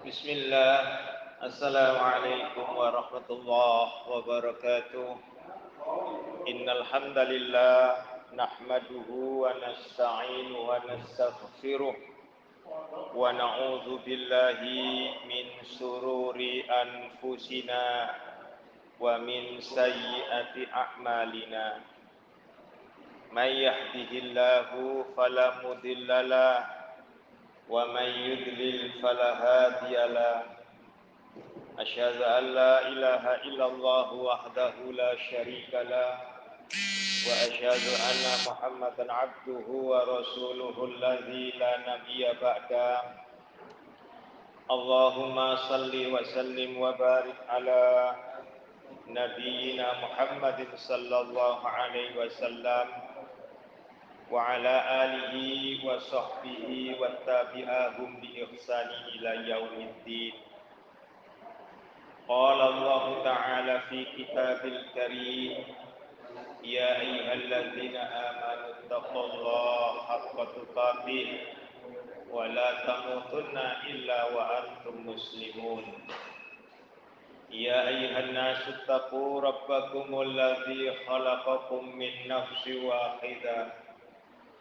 بسم الله. السلام عليكم ورحمة الله وبركاته. إن الحمد لله نحمده ونستعين ونستغفره ونعوذ بالله من شرور أنفسنا ومن سيئات أعمالنا. من يهده الله فلا مضل له ومن يضلل فلا هادي له. أشهد أن لا إله إلا الله وحده لا شريك له. وأشهد أن محمدا عبده ورسوله الذي لا نبي بعده. اللهم صل وسلم وبارك على نبينا محمد صلى الله عليه وسلم. وعلى آله وصحبه والتابعهم بإحسان إلى يوم الدين. قال الله تعالى في كتاب الكريم يا أيها الذين آمنوا اتقوا الله حق تقاته ولا تموتن إلا وأنتم مسلمون. يا أيها الناس اتقوا ربكم الذي خلقكم من نفس واحدة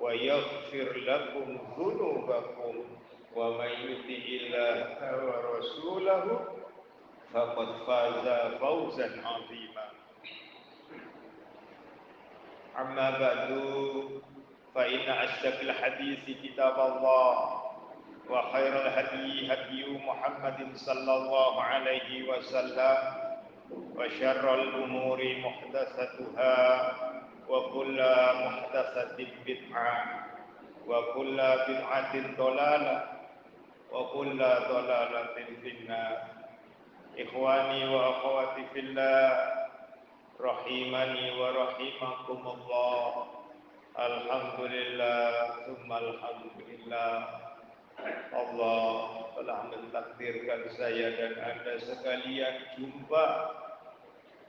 ويغفر لكم ذنوبكم ومن يطع الله ورسوله فقد فاز فوزا عظيما. أما بعد فإن أصدق الحديث كتاب الله وخير الهدي هدي محمد صلى الله عليه وسلم وشر الأمور محدثتها وكل محدثة بدعة وكل بدعة ضلالة وكل ضلالة في النار إخواني وأخواتي في الله رحمني ورحمكم الله الحمد لله ثم الحمد لله Allah telah mentakdirkan saya dan Anda sekalian jumpa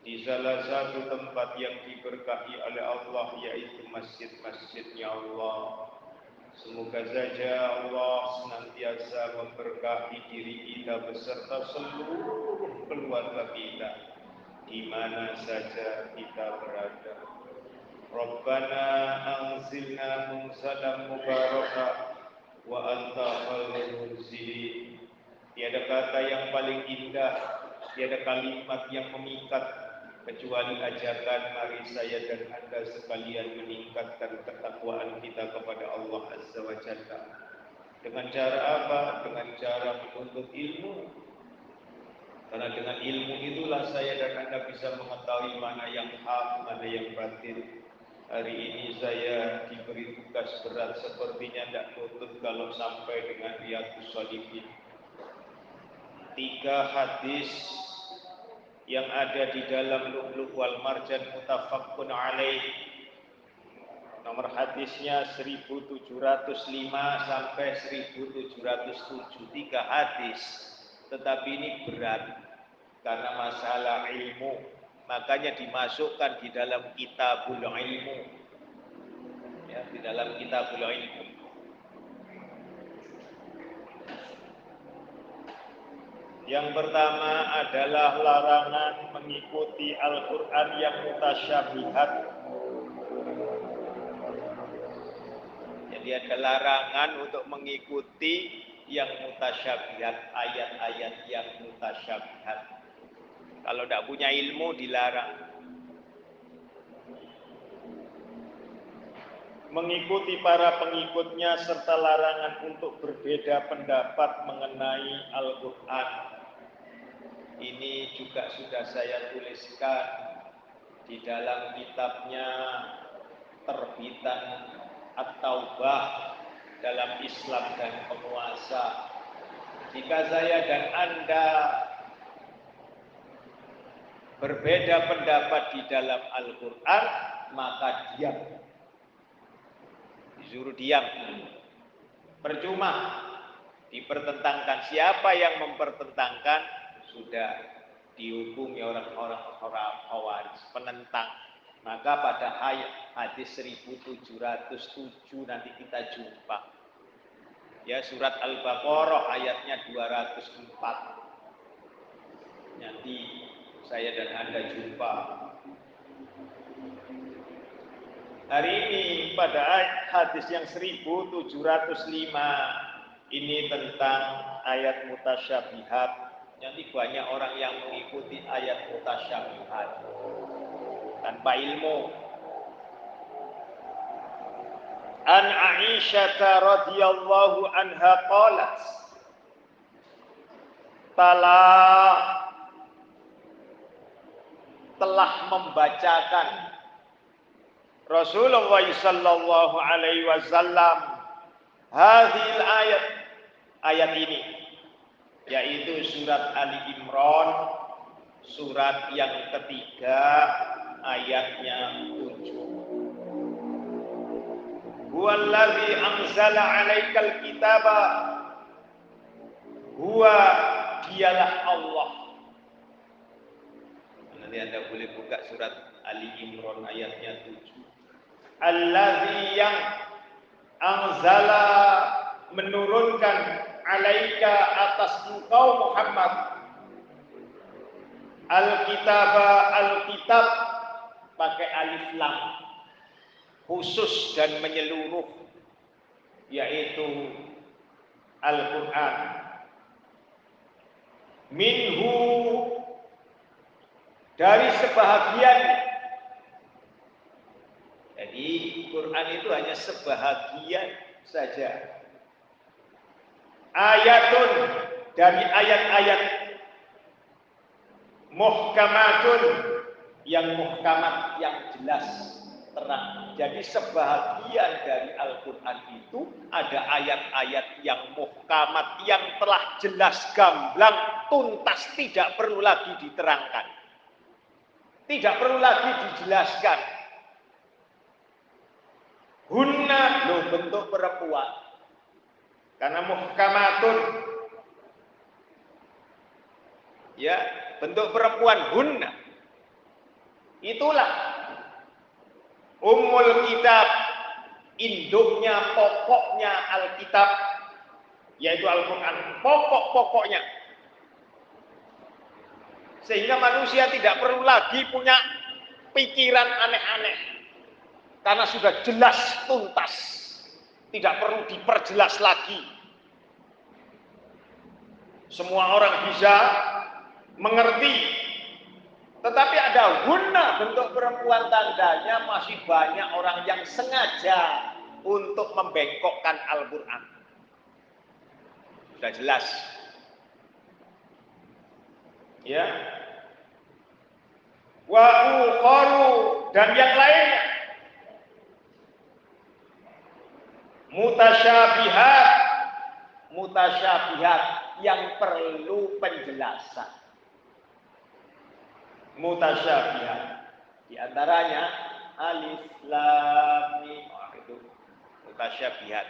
di salah satu tempat yang diberkahi oleh Allah yaitu masjid-masjidnya Allah. Semoga saja Allah senantiasa memberkahi diri kita beserta seluruh keluarga kita di mana saja kita berada. Rabbana anzilna munsalam mubarakah wa anta khairul. Tiada kata yang paling indah, tiada kalimat yang memikat kecuali ajakan mari saya dan anda sekalian meningkatkan ketakwaan kita kepada Allah Azza wa Jalla. Dengan cara apa? Dengan cara menuntut ilmu. Karena dengan ilmu itulah saya dan anda bisa mengetahui mana yang hak, mana yang batin. Hari ini saya diberi tugas berat sepertinya tidak nutut kalau sampai dengan riyadus salihin. Tiga hadis yang ada di dalam Lu'lu' wal Marjan mutafaqqun alaih. Nomor hadisnya 1705 sampai 1707 tiga hadis. Tetapi ini berat karena masalah ilmu. Makanya dimasukkan di dalam kitabul ilmu. Ya, di dalam kitabul ilmu. Yang pertama adalah larangan mengikuti Al-Quran yang mutasyabihat. Jadi ada larangan untuk mengikuti yang mutasyabihat, ayat-ayat yang mutasyabihat. Kalau tidak punya ilmu dilarang. Mengikuti para pengikutnya serta larangan untuk berbeda pendapat mengenai Al-Quran ini juga sudah saya tuliskan di dalam kitabnya terbitan At-Taubah dalam Islam dan penguasa Jika saya dan Anda berbeda pendapat di dalam Al-Quran, maka diam. Disuruh diam. Percuma dipertentangkan. Siapa yang mempertentangkan sudah dihukumi orang-orang orang khawarij penentang. Maka pada ayat hadis 1707 nanti kita jumpa. Ya surat Al-Baqarah ayatnya 204. Nanti saya dan Anda jumpa. Hari ini pada hadis yang 1705 ini tentang ayat mutasyabihat. Nanti banyak orang yang mengikuti ayat mutasyabihat. Tanpa ilmu. An Aisyah radhiyallahu anha qalat Tala telah membacakan Rasulullah sallallahu alaihi wasallam hadhil ayat ayat ini yaitu surat Ali Imran surat yang ketiga ayatnya tujuh. Huwallazi anzala 'alaikal kitaba Huwa dialah Allah. Nanti Anda boleh buka surat Ali Imran ayatnya 7 Allazi yang anzala menurunkan alaika atas engkau Muhammad. Alkitaba Alkitab pakai alif lam. Khusus dan menyeluruh yaitu Al-Qur'an. Minhu dari sebahagian. Jadi Quran itu hanya sebahagian saja ayatun dari ayat-ayat muhkamatun yang muhkamat yang jelas terang. Jadi sebahagian dari Al-Quran itu ada ayat-ayat yang muhkamat yang telah jelas gamblang tuntas tidak perlu lagi diterangkan. Tidak perlu lagi dijelaskan. Hunna lo bentuk perempuan. Karena muhkamatun. Ya bentuk perempuan hunna. Itulah umul kitab induknya pokoknya alkitab yaitu Al-Quran. Pokok-pokoknya. Sehingga manusia tidak perlu lagi punya pikiran aneh-aneh. Karena sudah jelas tuntas tidak perlu diperjelas lagi. Semua orang bisa mengerti. Tetapi ada guna bentuk perempuan tandanya masih banyak orang yang sengaja untuk membengkokkan Al-Quran. Sudah jelas. Ya. Wa dan yang lainnya mutasyabihat. Mutasyabihat yang perlu penjelasan. Mutasyabihat. Di antaranya alif lam mim. Oh, itu. Mutasyabihat.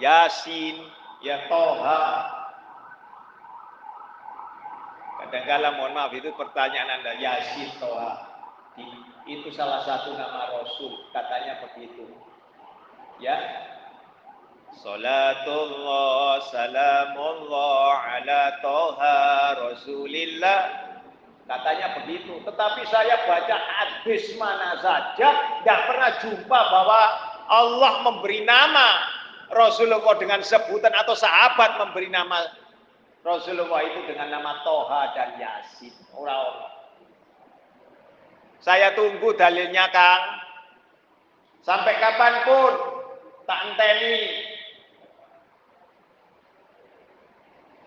Yasin, ya Toha. Kadang-kala mohon maaf itu pertanyaan Anda, Yasin, Toha. Itu salah satu nama Rasul, katanya begitu. Ya. Salatullah salamullah ala toha Rasulillah. Katanya begitu. Tetapi saya baca hadis mana saja, nggak pernah jumpa bahwa Allah memberi nama Rasulullah dengan sebutan atau sahabat memberi nama Rasulullah itu dengan nama Toha dan Yasin. Orang-orang. Saya tunggu dalilnya Kang. Sampai kapan pun tak enteni.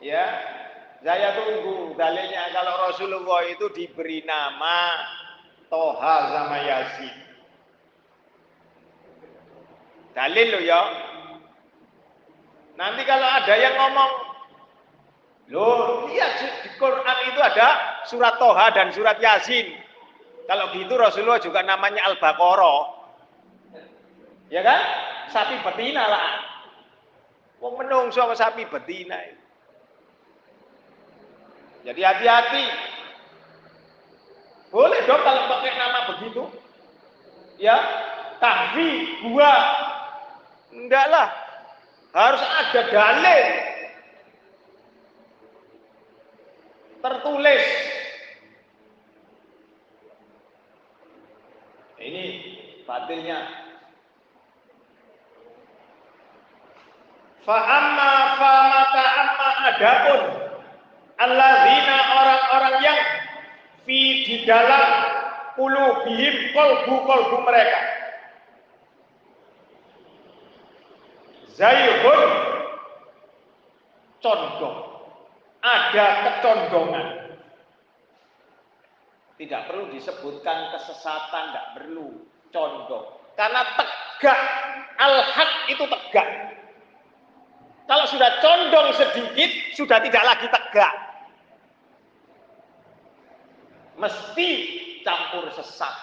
Ya, saya tunggu dalilnya kalau Rasulullah itu diberi nama Toha sama Yasin. Dalil lo ya. Nanti kalau ada yang ngomong, loh, iya di Quran itu ada surat Toha dan surat Yasin. Kalau gitu Rasulullah juga namanya Al-Baqarah. Ya kan? Sapi betina lah. Wong menungso sama sapi betina. Jadi hati-hati. Boleh dong kalau pakai nama begitu. Ya, kahfi, gua. Enggak lah. Harus ada dalil. Tertulis. Ini batilnya. Fa'amma fa'mata amma adapun alladzina orang-orang yang fi di dalam qulubihim kolbu-kolbu mereka. Zayhun condong. Ada kecondongan tidak perlu disebutkan kesesatan tidak perlu condong karena tegak al-haq itu tegak kalau sudah condong sedikit sudah tidak lagi tegak mesti campur sesat.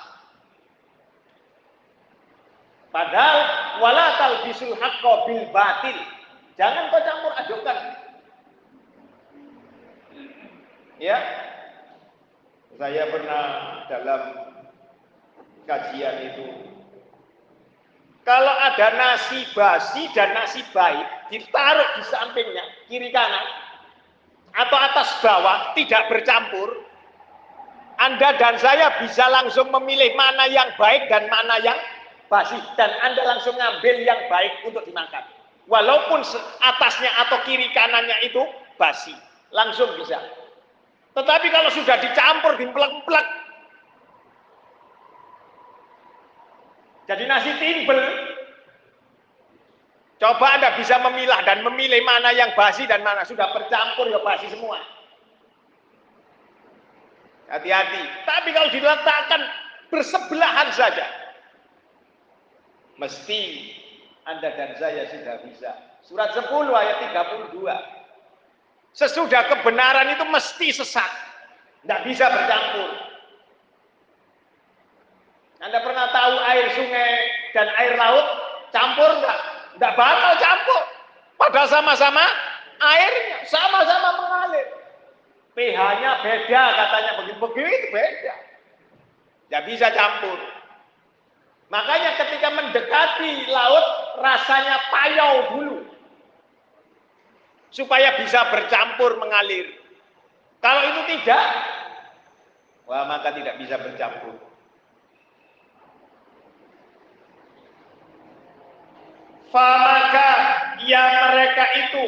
Padahal wala talbisul haqqo bil batil. Jangan kau campur adukan. Ya. Saya pernah dalam kajian itu kalau ada nasi basi dan nasi baik ditaruh di sampingnya kiri kanan atau atas bawah tidak bercampur anda dan saya bisa langsung memilih mana yang baik dan mana yang basi. Dan Anda langsung ngambil yang baik untuk dimakan. Walaupun atasnya atau kiri kanannya itu basi. Langsung bisa. Tetapi kalau sudah dicampur, dimplek-plek. Jadi nasi timbel. Coba Anda bisa memilah dan memilih mana yang basi dan mana sudah bercampur ya basi semua. Hati-hati. Tapi kalau diletakkan bersebelahan saja, mesti Anda dan saya sudah bisa. Surat 10 ayat 32. Sesudah kebenaran itu mesti sesat. Tidak bisa bercampur. Anda pernah tahu air sungai dan air laut campur enggak? Enggak bakal campur. Padahal sama-sama airnya, sama-sama mengalir pH-nya beda katanya begitu-begitu beda. Ya bisa campur. Makanya ketika mendekati laut rasanya payau dulu. Supaya bisa bercampur mengalir. Kalau itu tidak, wah maka tidak bisa bercampur. Famaka ya mereka itu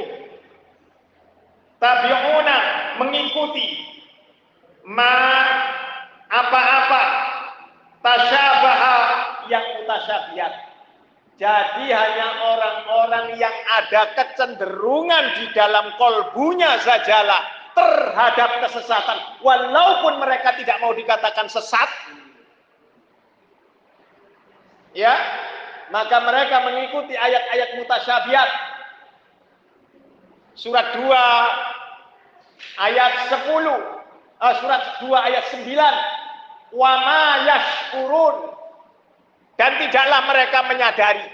tabi'una mengikuti ma apa-apa tasyabaha yang mutasyabihat. Jadi hanya orang-orang yang ada kecenderungan di dalam kolbunya sajalah terhadap kesesatan. Walaupun mereka tidak mau dikatakan sesat. Ya, maka mereka mengikuti ayat-ayat mutasyabihat Surat 2 ayat 10, uh, eh, surat 2 ayat 9. Wa ma yashkurun dan tidaklah mereka menyadari.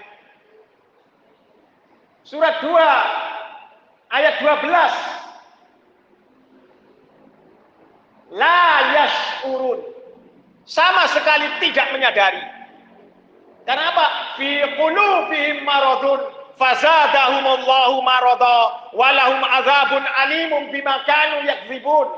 Surat 2 ayat 12. La yashkurun. Sama sekali tidak menyadari. Karena apa? Fi qulubihim maradun fazadahumullahu marada walahum azabun alimum bima kanu yakzibun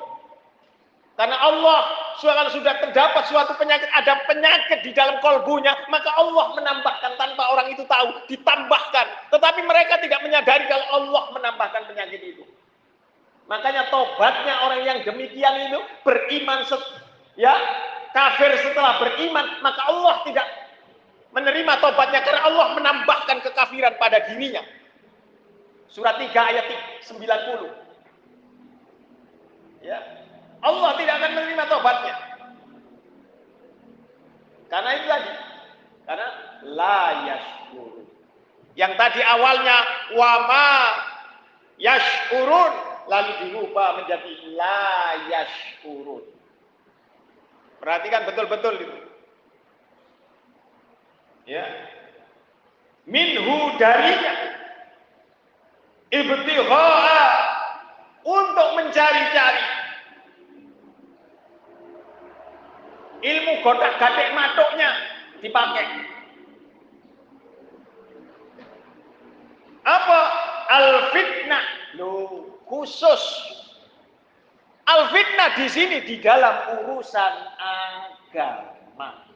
karena Allah kalau sudah terdapat suatu penyakit ada penyakit di dalam kolbunya maka Allah menambahkan. Tanpa orang itu tahu ditambahkan. Tetapi mereka tidak menyadari kalau Allah menambahkan penyakit itu. Makanya tobatnya orang yang demikian itu beriman set, ya kafir setelah beriman maka Allah tidak menerima tobatnya karena Allah menambahkan kekafiran pada dirinya. Surat 3 ayat 90. Ya. Allah tidak akan menerima tobatnya. Karena itu tadi. Karena la yashkuru. Yang tadi awalnya wama yashurun lalu dirubah menjadi la yashurun. Perhatikan betul-betul itu. Ya. Minhu darinya ibtigha'a. Untuk mencari-cari. Ilmu godak gatik matuknya dipakai. Apa? Al fitnah lo khusus. Al fitnah di sini di dalam urusan agama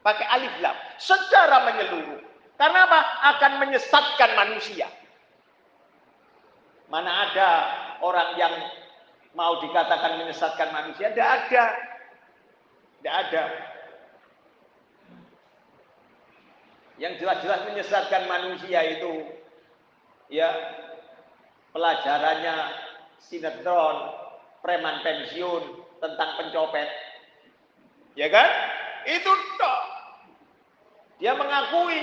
pakai alif lam secara menyeluruh karena apa akan menyesatkan manusia Mana ada orang yang mau dikatakan menyesatkan manusia? Tidak ada. Tidak ada. Yang jelas-jelas menyesatkan manusia itu ya pelajarannya sinetron preman pensiun tentang pencopet. Ya kan? Itu toh. Dia mengakui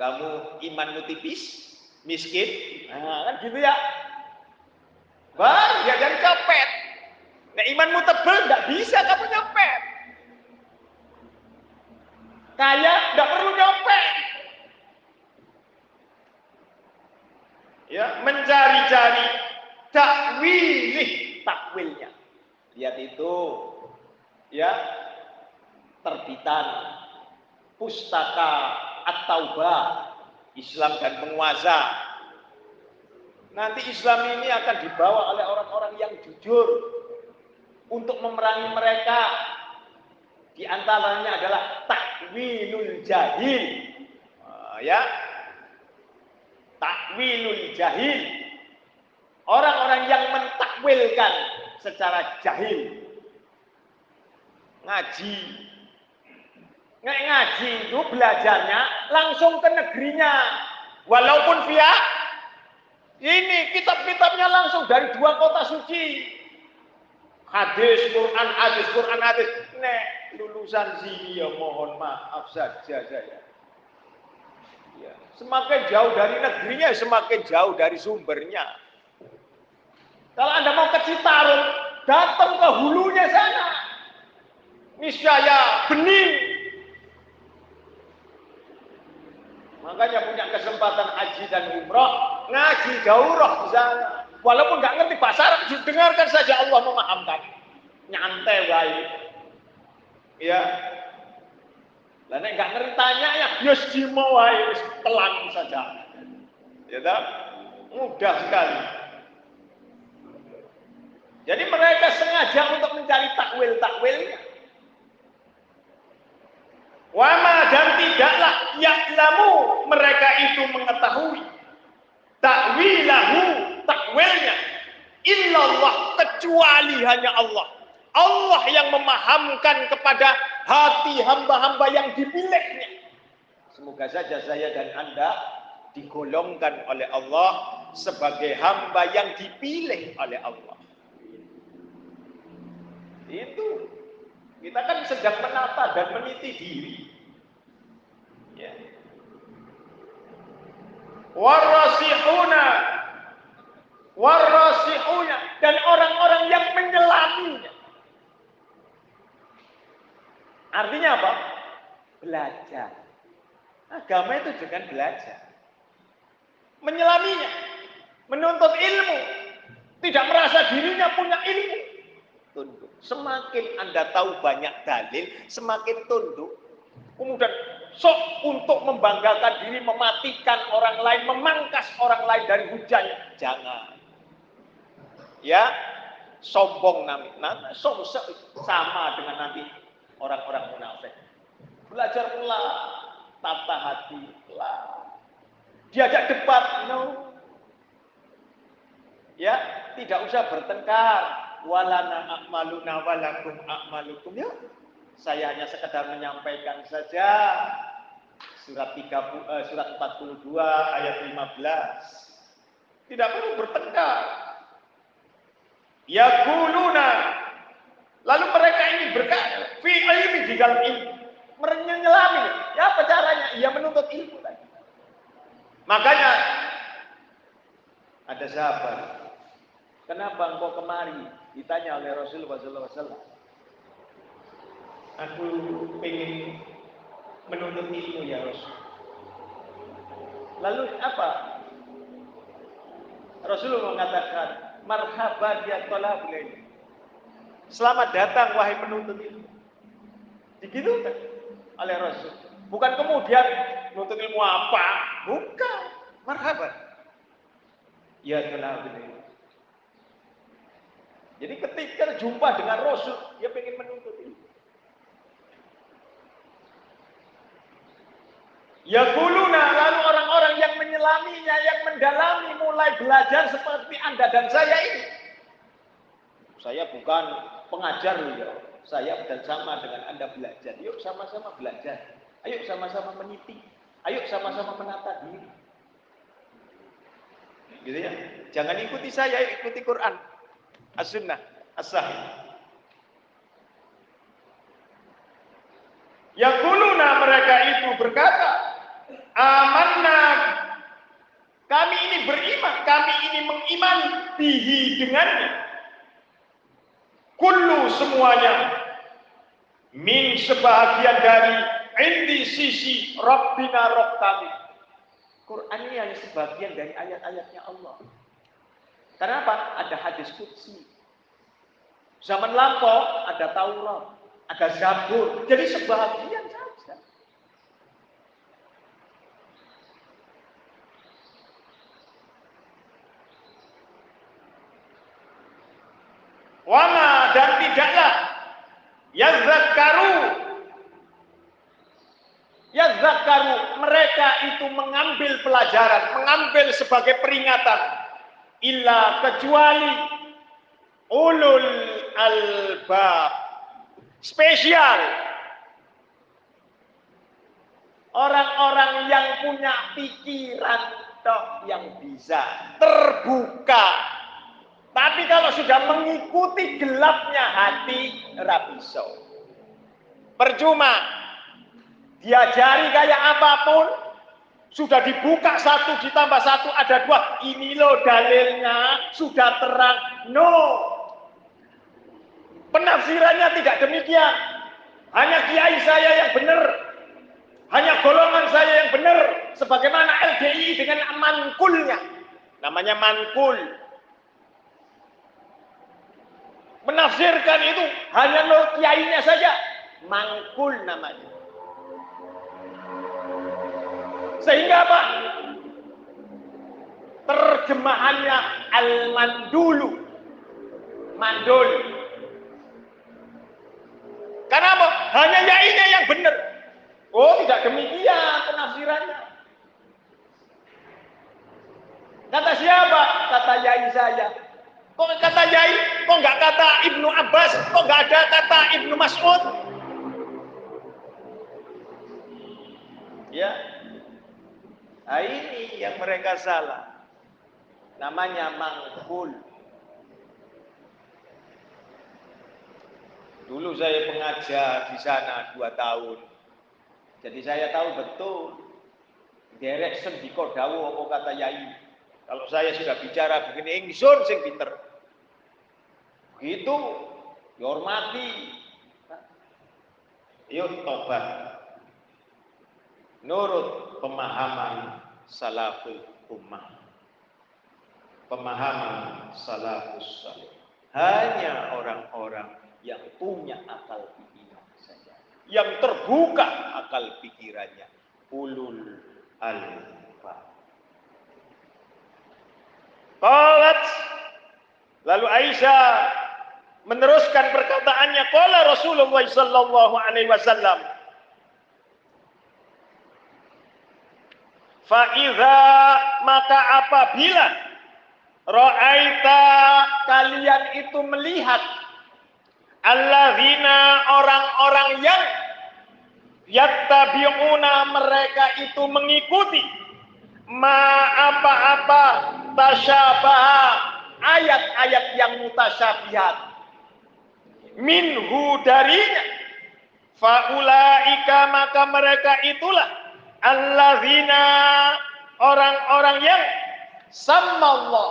kamu imanmu tipis, miskin, nah, kan gitu ya. Baru ya jangan copet. Nah imanmu tebel, nggak bisa kamu nyopet. Kaya nggak perlu nyopet. Ya, mencari-cari takwilih takwilnya. Lihat itu, ya, terbitan pustaka At-Taubah, Islam dan penguasa. Nanti Islam ini akan dibawa oleh orang-orang yang jujur untuk memerangi mereka. Di antaranya adalah takwilul jahil. Uh, ya. Takwilul jahil. Orang-orang yang mentakwilkan secara jahil. Ngaji, Nggak ngaji itu belajarnya langsung ke negerinya. Walaupun via ini kitab-kitabnya langsung dari dua kota suci. Hadis, Quran, hadis, Quran, hadis. Nek, lulusan sini ya mohon maaf saja saya. Ya. Semakin jauh dari negerinya, semakin jauh dari sumbernya. Kalau Anda mau ke Citarum, datang ke hulunya sana. Niscaya bening Makanya punya kesempatan haji dan umroh, ngaji daurah di sana. Walaupun nggak ngerti bahasa Arab, dengarkan saja Allah memahamkan. Nyantai baik. Ya. Nek nggak ngerti tanya ya, yus jimo wae telan saja. Ya tak? Mudah sekali. Jadi mereka sengaja untuk mencari takwil-takwilnya. Wama dan tidaklah ya'lamu mereka itu mengetahui takwilahu takwilnya illallah kecuali hanya Allah. Allah yang memahamkan kepada hati hamba-hamba yang dipilihnya. Semoga saja saya dan Anda digolongkan oleh Allah sebagai hamba yang dipilih oleh Allah. Itu kita kan sedang menata dan meniti diri. Ya. Warasihuna warasihuna dan orang-orang yang menyelaminya. Artinya apa? Belajar. Agama itu dengan belajar. Menyelaminya, menuntut ilmu, tidak merasa dirinya punya ilmu, tunduk. Semakin Anda tahu banyak dalil, semakin tunduk. Kemudian sok untuk membanggakan diri, mematikan orang lain, memangkas orang lain dari hujannya. Jangan. Ya, sombong nanti, nah, sama dengan nanti orang-orang munafik. Belajar pula tata hati pula. Diajak debat, no. Ya, tidak usah bertengkar walana akmaluna walakum akmalukum ya. Saya hanya sekedar menyampaikan saja surat 30 eh, surat 42 ayat 15. Tidak perlu bertengkar ya kuluna Lalu mereka ini berkata fi ilmi di dalam ilmu, menyelami. Ya apa caranya? Ia menuntut ilmu tadi. Makanya ada sahabat. Kenapa engkau kemari? Ditanya oleh Rasulullah SAW. Aku ingin menuntut ilmu ya Rasul. Lalu apa? Rasulullah mengatakan, marhaban ya tolabul ilmi. Selamat datang wahai penuntut ilmu. Begitu kan oleh Rasul. Bukan kemudian menuntut ilmu apa? Bukan. Marhaban. Ya tolabul ilmi. Jadi ketika jumpa dengan Rasul, dia ingin menuntut ilmu. Ya kuluna lalu orang-orang yang menyelaminya, yang mendalami mulai belajar seperti Anda dan saya ini. Saya bukan pengajar ya. Saya bersama dengan Anda belajar. Yuk sama-sama belajar. Ayo sama-sama meniti. Ayo sama-sama menata diri. Gitu ya. Jangan ikuti saya, ikuti Quran. As-sunnah, as-sahih. Yakuluna mereka itu berkata, amanna kami ini beriman, kami ini mengimani bihi dengannya. Kullu semuanya min sebahagian dari indi sisi Rabbina Rabb kami. Quran ini hanya sebagian dari ayat-ayatnya Allah. Kenapa? Ada hadis kudsi. Zaman lampau ada Taurat, ada Zabur. Jadi sebagian saja. Wama dan tidaklah yazakaru yazakaru mereka itu mengambil pelajaran, mengambil sebagai peringatan illa kecuali ulul albab spesial orang-orang yang punya pikiran toh yang bisa terbuka tapi kalau sudah mengikuti gelapnya hati, rapiso. Percuma. Diajari kayak apa pun, sudah dibuka satu ditambah satu ada dua. Ini loh dalilnya, sudah terang. No. Penafsirannya tidak demikian. Hanya kiai saya yang benar. Hanya golongan saya yang benar. Sebagaimana LDI dengan mankulnya. Namanya mankul menafsirkan itu hanya lo kiainya saja mangkul namanya sehingga apa terjemahannya al-mandulu mandul karena apa hanya yainya yang benar oh tidak demikian penafsirannya kata siapa kata yai saya Kok kata Yai? Kok nggak kata Ibnu Abbas? Kok nggak ada kata Ibnu Mas'ud? Ya. Nah ini yang mereka salah. Namanya mangkul. Dulu saya pengajar di sana dua tahun. Jadi saya tahu betul. Derek sendiko dawu apa kata Yai. Kalau saya sudah bicara begini, ingsun sing pinter. Itu dihormati. Yuk tobat. Nurut pemahaman salaful ummah. Pemahaman salafus salih. Hanya orang-orang yang punya akal pikiran saja. Yang terbuka akal pikirannya. Ulul albab. Qalat Lalu Aisyah meneruskan perkataannya qala Rasulullah sallallahu alaihi wasallam fa idza maka apabila ra'aita kalian itu melihat alladzina orang-orang yang yattabi'una mereka itu mengikuti ma apa-apa tasyabaha ayat-ayat yang mutasyabihat. Minhu darinya faulaika maka mereka itulah allazina orang-orang yang sama Allah.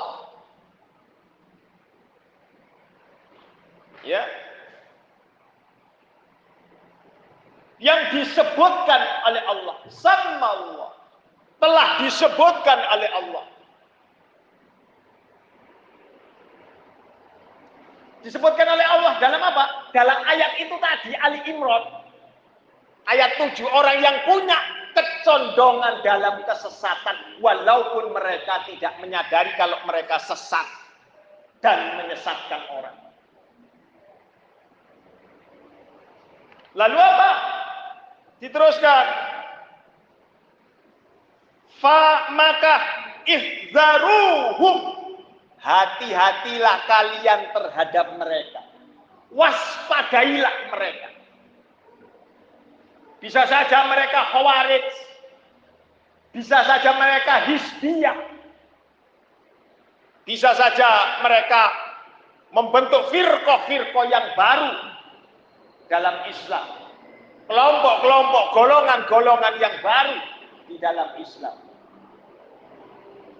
Ya. Yang disebutkan oleh Allah, sama Allah. Telah disebutkan oleh Allah. Disebutkan oleh Allah dalam apa? Dalam ayat itu tadi Ali Imran. Ayat 7 orang yang punya kecondongan dalam kesesatan walaupun mereka tidak menyadari kalau mereka sesat dan menyesatkan orang. Lalu apa? Diteruskan. Fa maka ihzaruhum. Hati-hatilah kalian terhadap mereka. Waspadailah mereka. Bisa saja mereka khawarij. Bisa saja mereka hisbiyah. Bisa saja mereka membentuk firqoh-firqoh yang baru dalam Islam. Kelompok-kelompok, golongan-golongan yang baru di dalam Islam.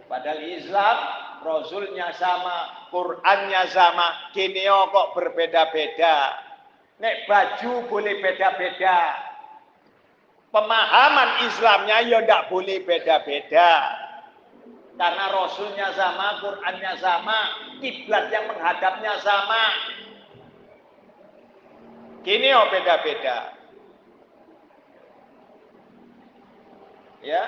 Padahal Islam, Rasulnya sama, Qurannya sama, kini kok berbeda-beda. Nek baju boleh beda-beda, Pemahaman Islamnya ya tidak boleh beda-beda. Karena Rasulnya sama, Qurannya sama, kiblat yang menghadapnya sama. Gini oh beda-beda. Ya.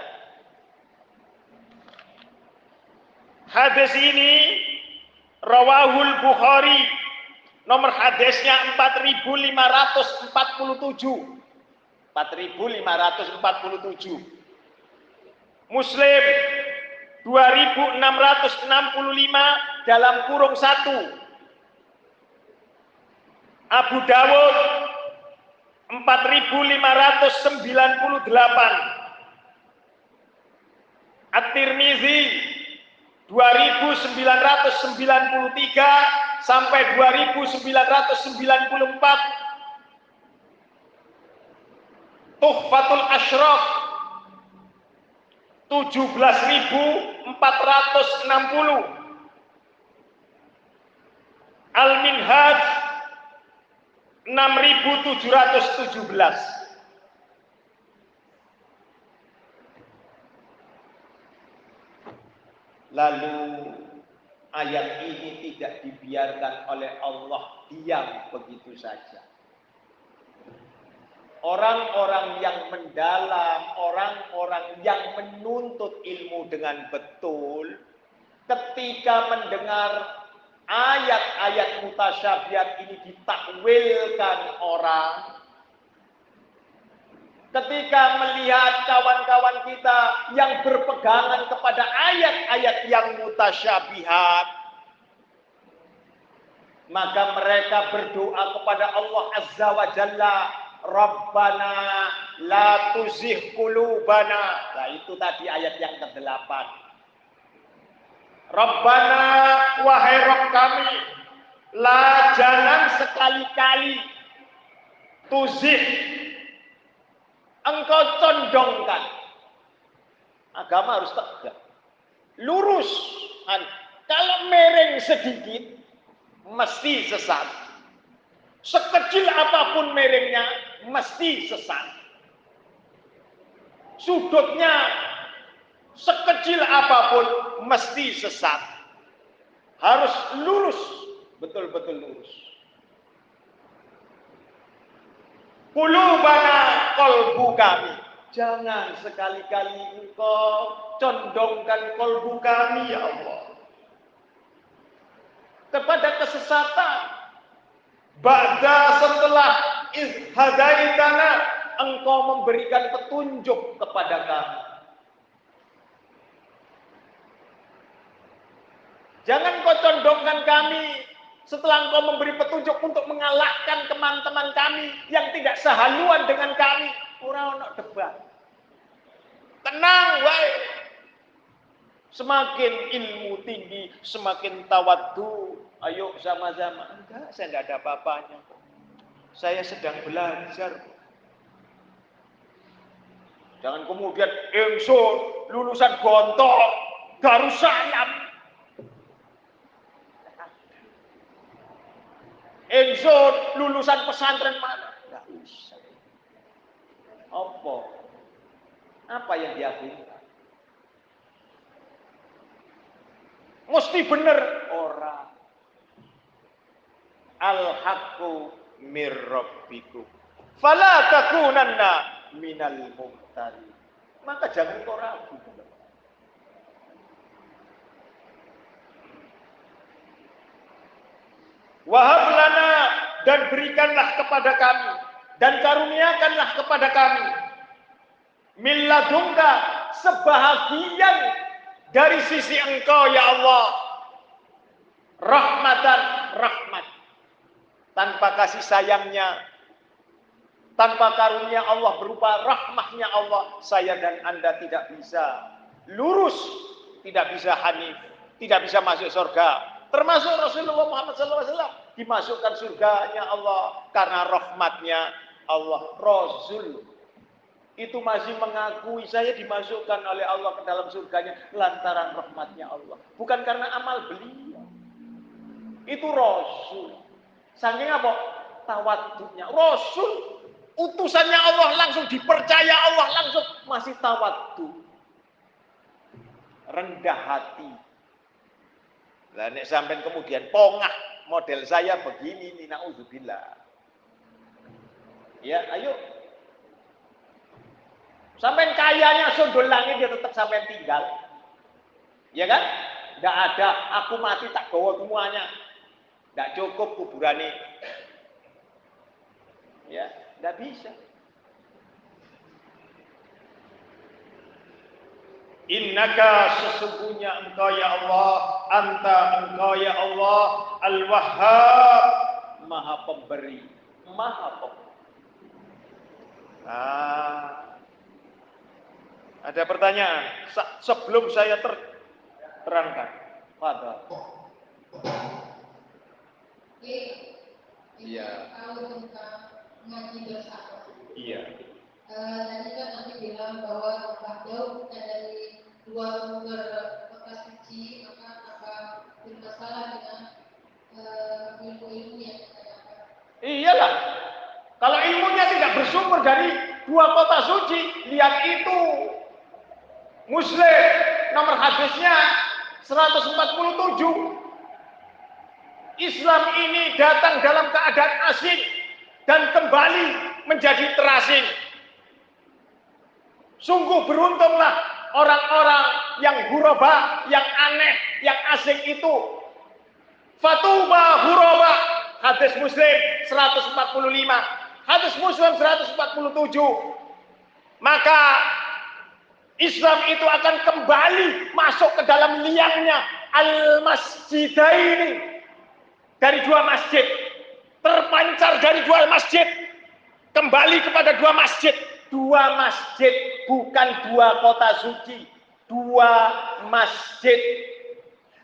Hadis ini Rawahul Bukhari nomor hadisnya 4547 4547. Muslim 2665 dalam kurung 1. Abu Dawud 4598. At-Tirmizi 2993 sampai 2994 Tuhfatul Ashraf. 17.460 Al-Minhaj 6.717 Lalu ayat ini tidak dibiarkan oleh Allah diam begitu saja orang-orang yang mendalam, orang-orang yang menuntut ilmu dengan betul, ketika mendengar ayat-ayat mutasyabihat ini ditakwilkan orang, ketika melihat kawan-kawan kita yang berpegangan kepada ayat-ayat yang mutasyabihat, maka mereka berdoa kepada Allah Azza wa Jalla Rabbana la tuzih kulubana. Nah itu tadi ayat yang ke-8. Rabbana wahai Rabb kami la jangan sekali-kali. Tuzih engkau condongkan. Agama harus tegak. Lurus. Kalau mereng sedikit mesti sesat. Sekecil apa pun merengnya mesti sesat. Sudutnya sekecil apa pun mesti sesat. Harus lurus, betul-betul lurus. Kulubana kolbu kami. Jangan sekali-kali engkau condongkan kolbu kami ya Allah. Kepada kesesatan. Ba'da setelah izhadaitana engkau memberikan petunjuk kepada kami. Jangan kau condongkan kami setelah engkau memberi petunjuk untuk mengalahkan teman-teman kami yang tidak sehaluan dengan kami. Orang nak debat. Tenang, wai. Semakin ilmu tinggi, semakin tawaddu. Ayo sama-sama. Enggak, saya tidak ada apa-apanya. Saya sedang belajar. Jangan kemudian ingsun lulusan gontor Darussalam. Ingsun lulusan pesantren mana? Enggak bisa. Apa? Apa yang dia minta? Mesti bener orang. Al-haqqu mir rabbikum. Fala takunanna minal mumtari. Maka jangan kau ragu. Wahab lana dan berikanlah kepada kami dan karuniakanlah kepada kami milladunka sebahagian dari sisi engkau ya Allah rahmatan rahmat tanpa kasih sayangnya tanpa karunia Allah berupa rahmahnya Allah saya dan anda tidak bisa lurus tidak bisa hanif tidak bisa masuk surga Termasuk Rasulullah Muhammad SAW dimasukkan surganya Allah karena rahmatnya Allah. Rasul itu masih mengakui saya dimasukkan oleh Allah ke dalam surganya lantaran rahmatnya Allah. Bukan karena amal beliau. Itu Rasul. Saking apa? Tawaduknya. Rasul utusannya Allah langsung dipercaya Allah langsung masih tawaduk. Rendah hati, lah nek sampai kemudian pongah model saya begini nih naudzubillah. Ya, ayo. Sampai kayanya sundul langit dia tetap sampai tinggal. Ya kan? Tidak ada, aku mati tak bawa semuanya. Tidak cukup kuburan ini. Ya, tidak bisa. Innaka sesungguhnya engkau ya Allah, anta engkau ya Allah, al-wahhab, maha pemberi, maha pemberi. Nah, ada pertanyaan sebelum saya ter terangkan. Pada. Iya. Tahu tentang ngaji bersama. Iya. Uh, tadi kan nanti bilang bahwa Beliau bukan dari dua sumber bekas suci maka apa bermasalah dengan uh, ilmu-ilmu yang. Iyalah. Kalau ilmunya tidak bersumber dari dua kota suci, lihat itu. Muslim nomor hadisnya 147. Islam ini datang dalam keadaan asing dan kembali menjadi terasing. Sungguh beruntunglah orang-orang yang huraba, yang aneh, yang asing itu. Fatuba huraba, hadis muslim 145, hadis muslim 147. Maka Islam itu akan kembali masuk ke dalam liangnya al-masjidaini dari dua masjid terpancar dari dua masjid kembali kepada dua masjid dua masjid, bukan dua kota suci, dua masjid.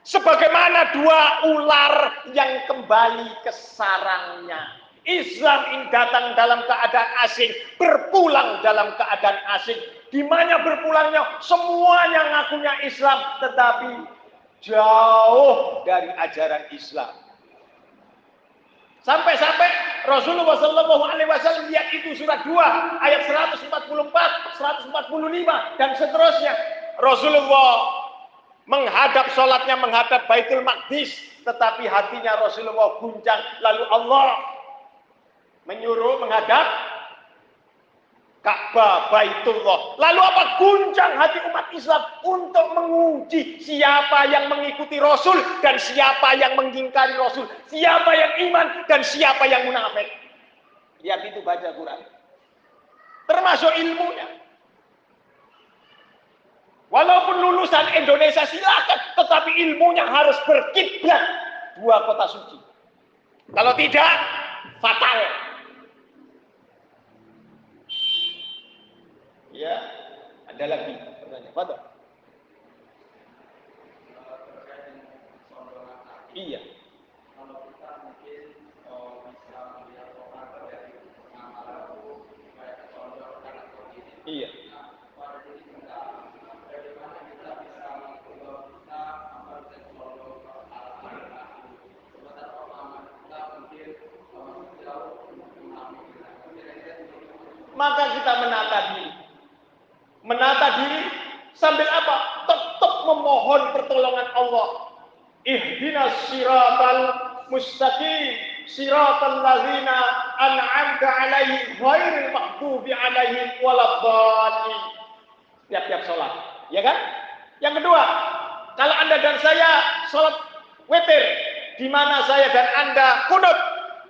Sebagaimana dua ular yang kembali ke sarangnya. Islam ini datang dalam keadaan asing, berpulang dalam keadaan asing. Di mana berpulangnya? Semuanya ngakunya Islam, tetapi jauh dari ajaran Islam. Sampai-sampai Rasulullah Shallallahu Alaihi Wasallam lihat itu surat 2 ayat 144, 145 dan seterusnya. Rasulullah menghadap sholatnya menghadap Baitul Maqdis, tetapi hatinya Rasulullah guncang. Lalu Allah menyuruh menghadap Ka'bah Baitullah. Lalu apa guncang hati umat Islam untuk menguji siapa yang mengikuti Rasul dan siapa yang mengingkari Rasul, siapa yang iman dan siapa yang munafik. Lihat itu baca Quran. Termasuk ilmunya. Walaupun lulusan Indonesia silakan, tetapi ilmunya harus berkiblat dua kota suci. Kalau tidak, fatal. Ya, ada lagi pertanyaan. Iya. Iya. Pada. Iya. Iya. Maka kita menata diri menata diri sambil apa? Tetap memohon pertolongan Allah. Ihdina siratal mustaqim siratal ladzina an'amta alaihim ghairil maghdubi alaihim waladdallin. Tiap-tiap sholat, ya kan? Yang kedua, kalau Anda dan saya sholat witir, di mana saya dan Anda kunut,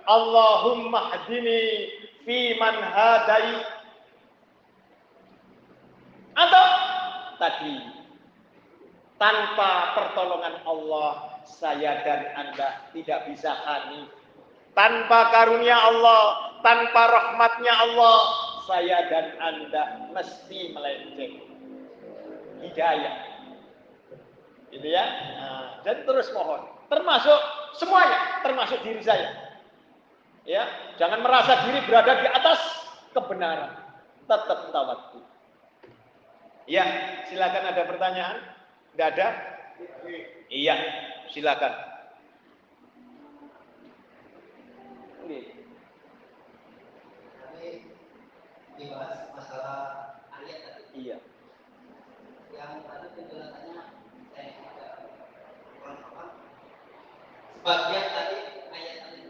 Allahumma hadini fi man hadai atau tadi tanpa pertolongan Allah saya dan Anda tidak bisa hanif tanpa karunia Allah, tanpa rahmatnya Allah, saya dan Anda mesti melenceng. Hidayah. Gitu ya. Nah, dan terus mohon. Termasuk semuanya, termasuk diri saya. Ya, jangan merasa diri berada di atas kebenaran. Tetap tawakal. Ya, silakan ada pertanyaan? Tidak ada? Iya, silakan. dibahas masalah ayat tadi. Iya. Yang tadi penjelasannya saya tidak kurang paham. Sebagian tadi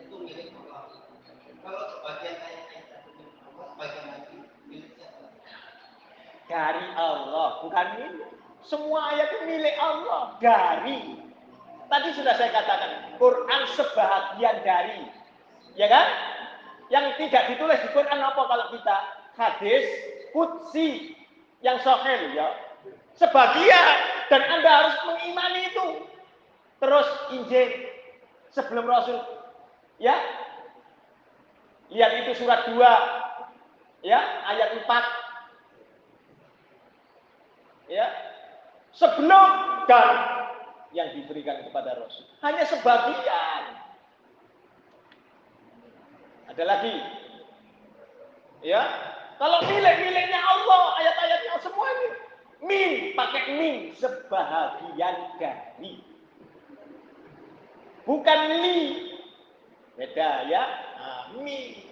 itu milik Allah. Kalau sebagian ayat-ayat tadi milik Allah, sebagian lagi milik siapa? Dari Allah, bukan milik. Semua ayat itu milik Allah. Dari. Tadi sudah saya katakan, Quran sebahagian dari. Ya kan? Yang tidak ditulis di Quran apa kalau kita hadis kutsi yang sahih ya. Sebagian dan Anda harus mengimani itu. Terus Injil sebelum Rasul ya. Lihat itu surat 2 ya, ayat 4. Ya. Sebelum dan yang diberikan kepada Rasul. Hanya sebagian. Ada lagi. Ya, kalau milik-miliknya Allah, ayat-ayatnya semua ini. Min, pakai min, sebahagian dari. Bukan li. Beda ya. Nah, min.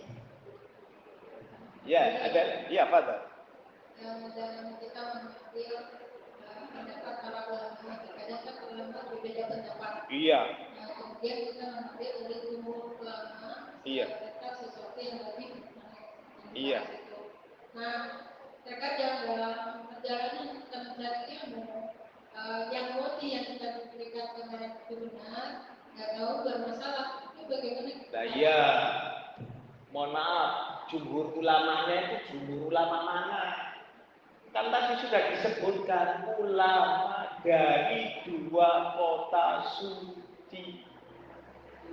Ya, ada. Ya, Father. Yang dalam kita mengambil uh, pendapat para ulama, kadang kan ulama berbeda pendapat. Iya. Nah, kemudian kita mengambil dari umur ulama, Iya. mereka sesuatu yang lebih. Iya. Nah, terkadang dalam perjalanan kita mencari ilmu, uh, yang moti yang kita berikan kepada benar, nggak tahu bermasalah, itu bagaimana? kita- Nah, iya. Mohon maaf, jumhur ulamanya itu jumhur ulama mana? Kan tadi sudah disebutkan ulama dari dua kota suci.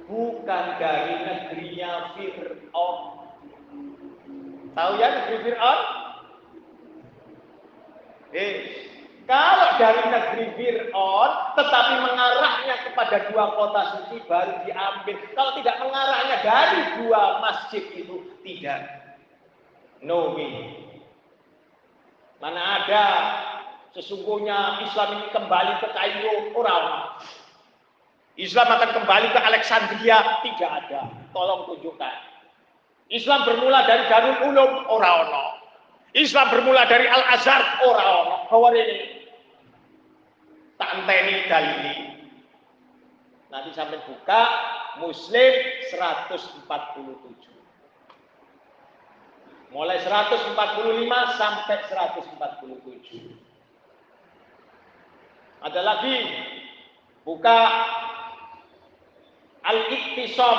Bukan dari negerinya Fir'aun. Tahu ya negeri Fir'aun? Eh, kalau dari negeri Fir'aun tetapi mengarahnya kepada dua kota suci baru diambil. Kalau tidak mengarahnya dari dua masjid itu tidak. No way. Mana ada sesungguhnya Islam ini kembali ke Kairo orang. Islam akan kembali ke Alexandria tidak ada. Tolong tunjukkan. Islam bermula dari Darul Ulum ora ono. Islam bermula dari Al Azhar ora ono. Hawar ini. Tak enteni dalili. Nanti sampai buka Muslim 147. Mulai 145 sampai 147. Ada lagi buka Al-Iktisam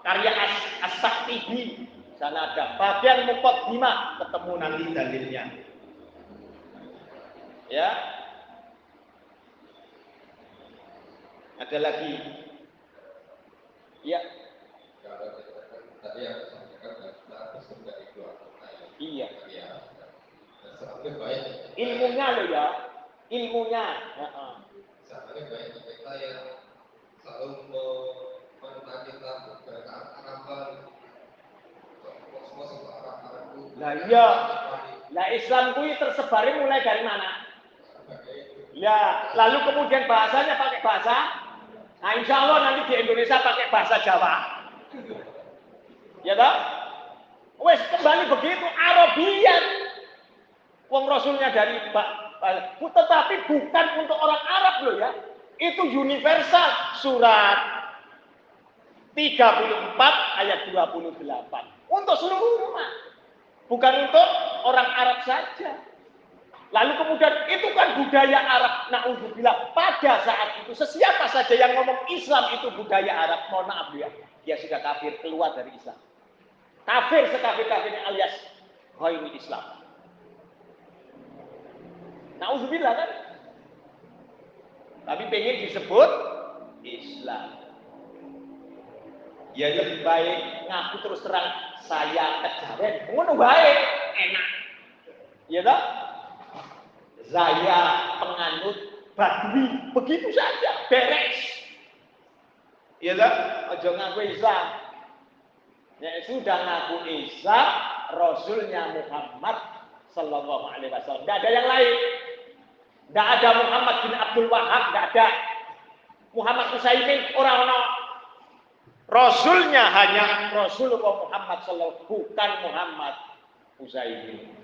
karya As- As-Saktibi. Sana ada bagian mukaddimah ketemu nanti dalilnya. Ya. Ada lagi. Ya, tadi disampaikan dan status sudah itu iya. ya. Baik, Ilmunya lo ya. Ilmunya. Heeh. sampai baik kita yang selalu menemukan kita berkata harapan semua semua arah-arah itu. Lah iya. Lah Islam kuwi tersebarnya mulai dari mana? Ya, lalu kemudian bahasanya pakai bahasa. Nah, insya Allah nanti di Indonesia pakai bahasa Jawa. Ya toh? Wes kembali begitu Arabian. Wong Rasulnya dari Ba- tetapi bukan untuk orang Arab loh ya. Itu universal surat 34 ayat 28 untuk seluruh umat. Bukan untuk orang Arab saja. Lalu kemudian itu kan budaya Arab. Na'udzubillah. Pada saat itu sesiapa saja yang ngomong Islam itu budaya Arab. Mohon maaf ya. Dia sudah kafir keluar dari Islam. Kafir sekafir-kafirnya alias ghairi Islam. Na'udzubillah kan? Tapi pengen disebut Islam. Ya lebih baik ngaku terus terang saya kejaren. Ngono baik, enak. Ya toh? Saya penganut badui, begitu saja, beres. Ya toh? Ojo ngaku Islam. Ya sudah ngaku Isa, Rasulnya Muhammad Sallallahu Alaihi Wasallam. Tidak ada yang lain. Tidak ada Muhammad bin Abdul Wahab, tidak ada. Muhammad Usaimin, orang-orang Rasulnya hanya Rasulullah Muhammad Sallallahu bukan Muhammad Usaimin.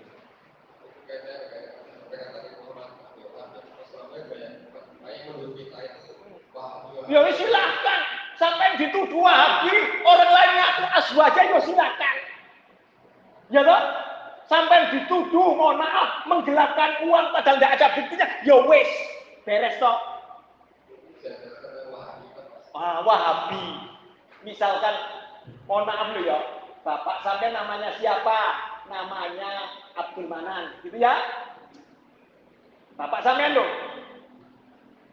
Ya silahkan. Sampai dituduh wahabi, orang lainnya aku aswaja ya silahkan. Ya toh? Sampai dituduh, mohon maaf, menggelapkan uang padahal tidak ada buktinya. Ya wes, beres toh. Ah, wahabi. Misalkan, mohon maaf loh ya, Bapak sampai namanya siapa? Namanya Abdul Manan, gitu ya? Bapak sampean loh.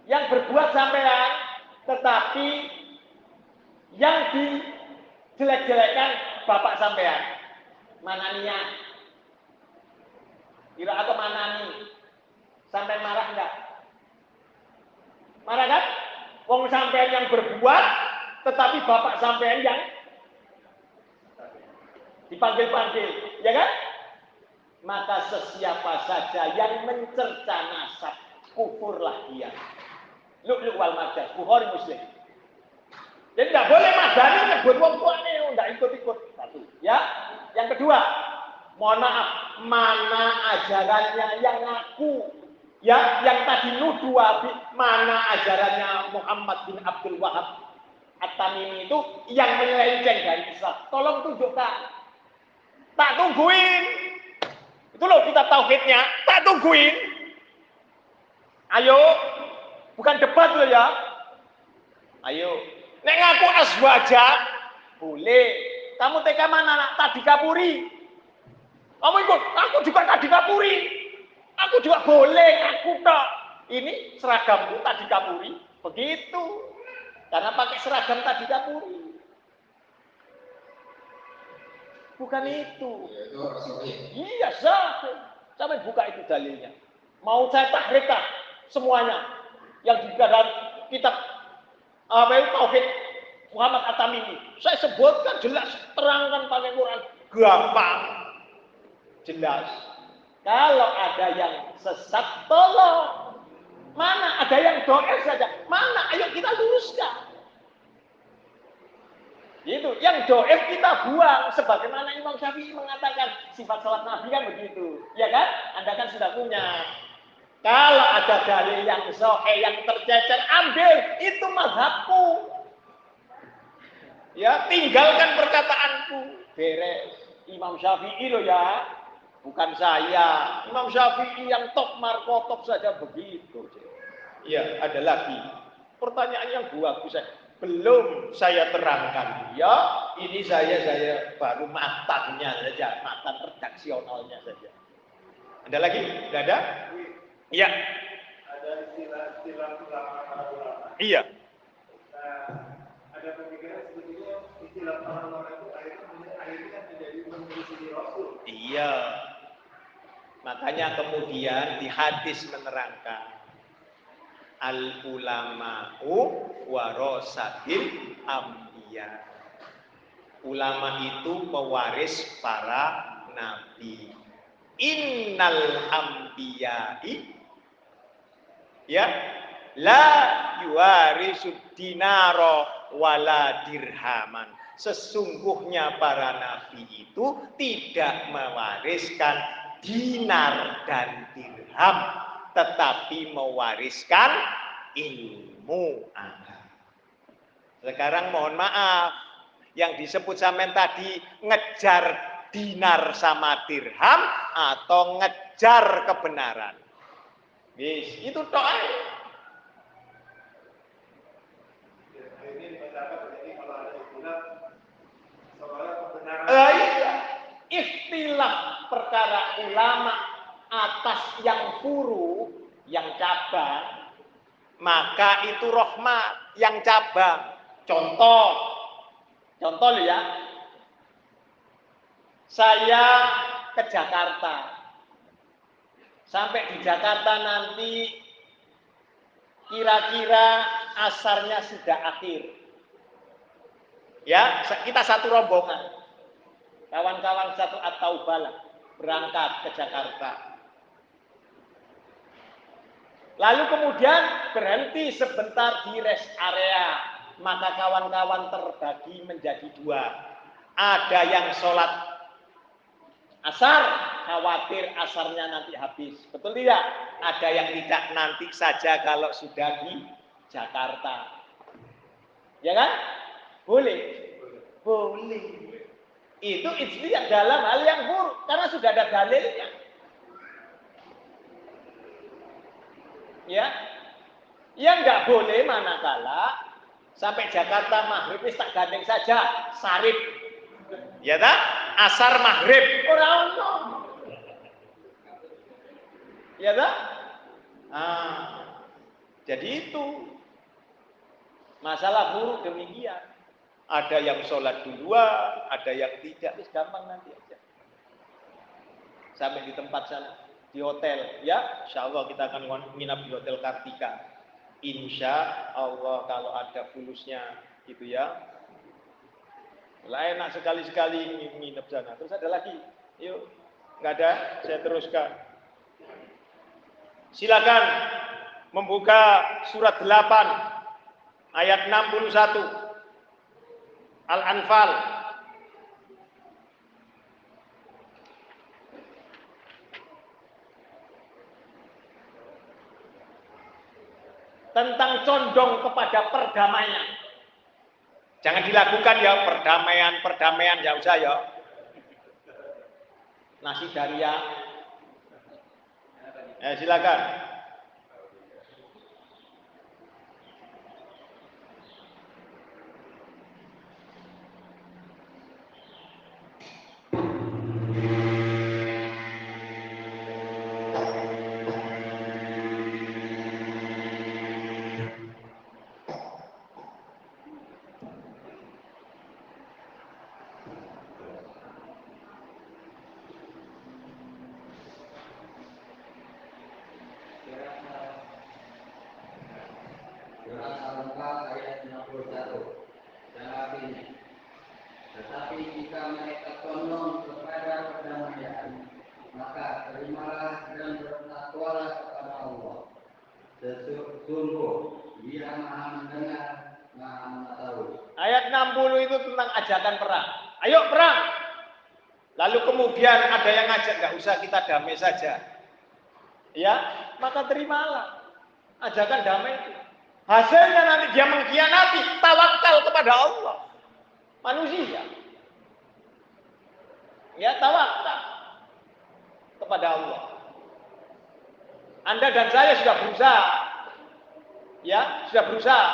Yang berbuat sampean, tetapi yang dijelek-jelekan bapak sampean. Manania. Kira atau manani. Sampai marah enggak? Marah kan? Wong sampean yang berbuat, tetapi bapak sampean yang dipanggil-panggil, ya kan? Maka sesiapa saja yang mencerca nasab, kufurlah dia. Luk-luk wal marjas, Bukhari Muslim. Jadi tidak boleh madani nyebut wong tuane, tidak ikut-ikut. Satu. Ya. Yang kedua, mohon maaf, mana ajarannya yang ngaku ya yang tadi nuduh Abi, mana ajarannya Muhammad bin Abdul Wahab At-Tamimi itu yang menyelenceng dari Islam. Tolong tunjukkan. Tak tungguin. Itu loh kita tauhidnya. Tak tungguin. Ayo. Bukan debat loh ya. Ayo. Nek ngaku aswaja, boleh. Kamu TK mana nak? Tadi kapuri. Kamu ikut, aku juga tadi kapuri. Aku juga boleh, aku tak. Ini seragamku tadi kapuri. Begitu. Karena pakai seragam tadi kapuri. Bukan itu. Iya, sah. Sampai buka itu dalilnya. Mau saya tahrikah semuanya yang di dalam kitab apa itu tauhid Muhammad At-Tamimi. Saya sebutkan jelas, terangkan pakai Quran, gampang. Jelas. Kalau ada yang sesat, tolong. Mana ada yang doer saja? Mana? Ayo kita luruskan. Itu yang doer kita buang. Sebagaimana Imam Syafi'i mengatakan sifat salat Nabi kan begitu. Ya kan? Anda kan sudah punya. Kalau ada dalil yang sohe, yang tercecer, ambil. Itu mazhabku. Ya, tinggalkan perkataanku. Beres. Imam Syafi'i loh ya. Bukan saya. Imam Syafi'i yang top markotop saja begitu. Ya, ada lagi. Pertanyaan yang bagus. Belum saya terangkan. Ya, ini saya saya baru matanya saja. Matan redaksionalnya saja. Ada lagi? Tidak ada? Iya. Ada istilah-istilah ulama para ulama. Iya. Nah, ada pemikiran sebetulnya istilah para ulama itu akhirnya akhirnya menjadi menyelisih Rasul. Iya. Makanya kemudian di hadis menerangkan al ulama'u warasatil ambiya. Ulama itu pewaris para nabi. Innal ambiyai ya la yuwarisud dinaro wala dirhaman. Sesungguhnya para nabi itu tidak mewariskan dinar dan dirham tetapi mewariskan ilmu. Sekarang mohon maaf, yang disebut samen tadi ngejar dinar sama dirham atau ngejar kebenaran. Yes, itu seolah kebenaran Eh, iya. Ikhtilaf perkara ulama atas yang furu, yang cabang, maka itu rahmat yang cabang. Contoh, contoh ya. Saya ke Jakarta. Sampai di Jakarta nanti kira-kira asarnya sudah akhir. Ya, kita satu rombongan. Kawan-kawan satu atau bala berangkat ke Jakarta. Lalu kemudian berhenti sebentar di rest area. Maka kawan-kawan terbagi menjadi dua. Ada yang sholat asar, khawatir asarnya nanti habis. Betul tidak? Ada yang tidak nanti saja kalau sudah di Jakarta. Ya kan? Boleh. Boleh. Itu ijtihad dalam hal yang buruk karena sudah ada dalilnya. Ya. Yang nggak boleh manakala sampai Jakarta maghrib tak gandeng saja sarip. Ya tak? Asar maghrib ora ono. Ya tak? Ah. Jadi itu masalah buruk demikian. Ada yang sholat duluan, ada yang tidak, wis gampang nanti aja. Sampai di tempat sana, di hotel, ya, insya Allah kita akan nginap di hotel Kartika. Insya Allah kalau ada fulusnya, gitu ya. Lah enak sekali-sekali nginep sana. Terus ada lagi, yuk, nggak ada, saya teruskan. Silakan membuka surat 8 ayat 61. Al-Anfal tentang condong kepada perdamaian. Jangan dilakukan ya perdamaian, perdamaian ya usah ya. Nasi daria. Eh silakan. Surat Al-Anfal ayat 61. Dan artinya, tetapi jika mereka condong kepada perdamaian, maka terimalah dan bertakwalah kepada Allah. Sesungguh Dia Maha mendengar, Maha mengetahui. Ayat 60 itu tentang ajakan perang. Ayo perang. Lalu kemudian ada yang ngajak nggak usah kita damai saja. Ya, maka terimalah ajakan damai itu. Hasilnya nanti dia mengkhianati, tawakal kepada Allah. Manusia. Ya, tawakal kepada Allah. Anda dan saya sudah berusaha. Ya, sudah berusaha.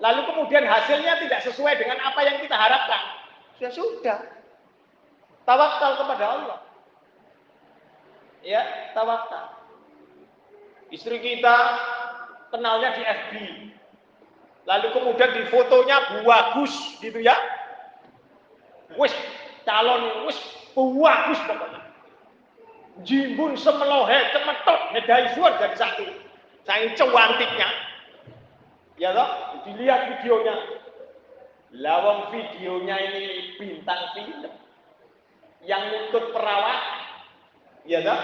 Lalu kemudian hasilnya tidak sesuai dengan apa yang kita harapkan. Ya sudah. Tawakal kepada Allah. Ya, tawakal. Istri kita kenalnya di FB. Lalu kemudian di fotonya bagus gitu ya. Wis calon wis bagus pokoknya. Jimbun semelohe cemetok ngedai suar jadi satu. Saking cantiknya. Ya toh, dilihat videonya. Lawang videonya ini bintang film yang ikut perawat. Ya toh.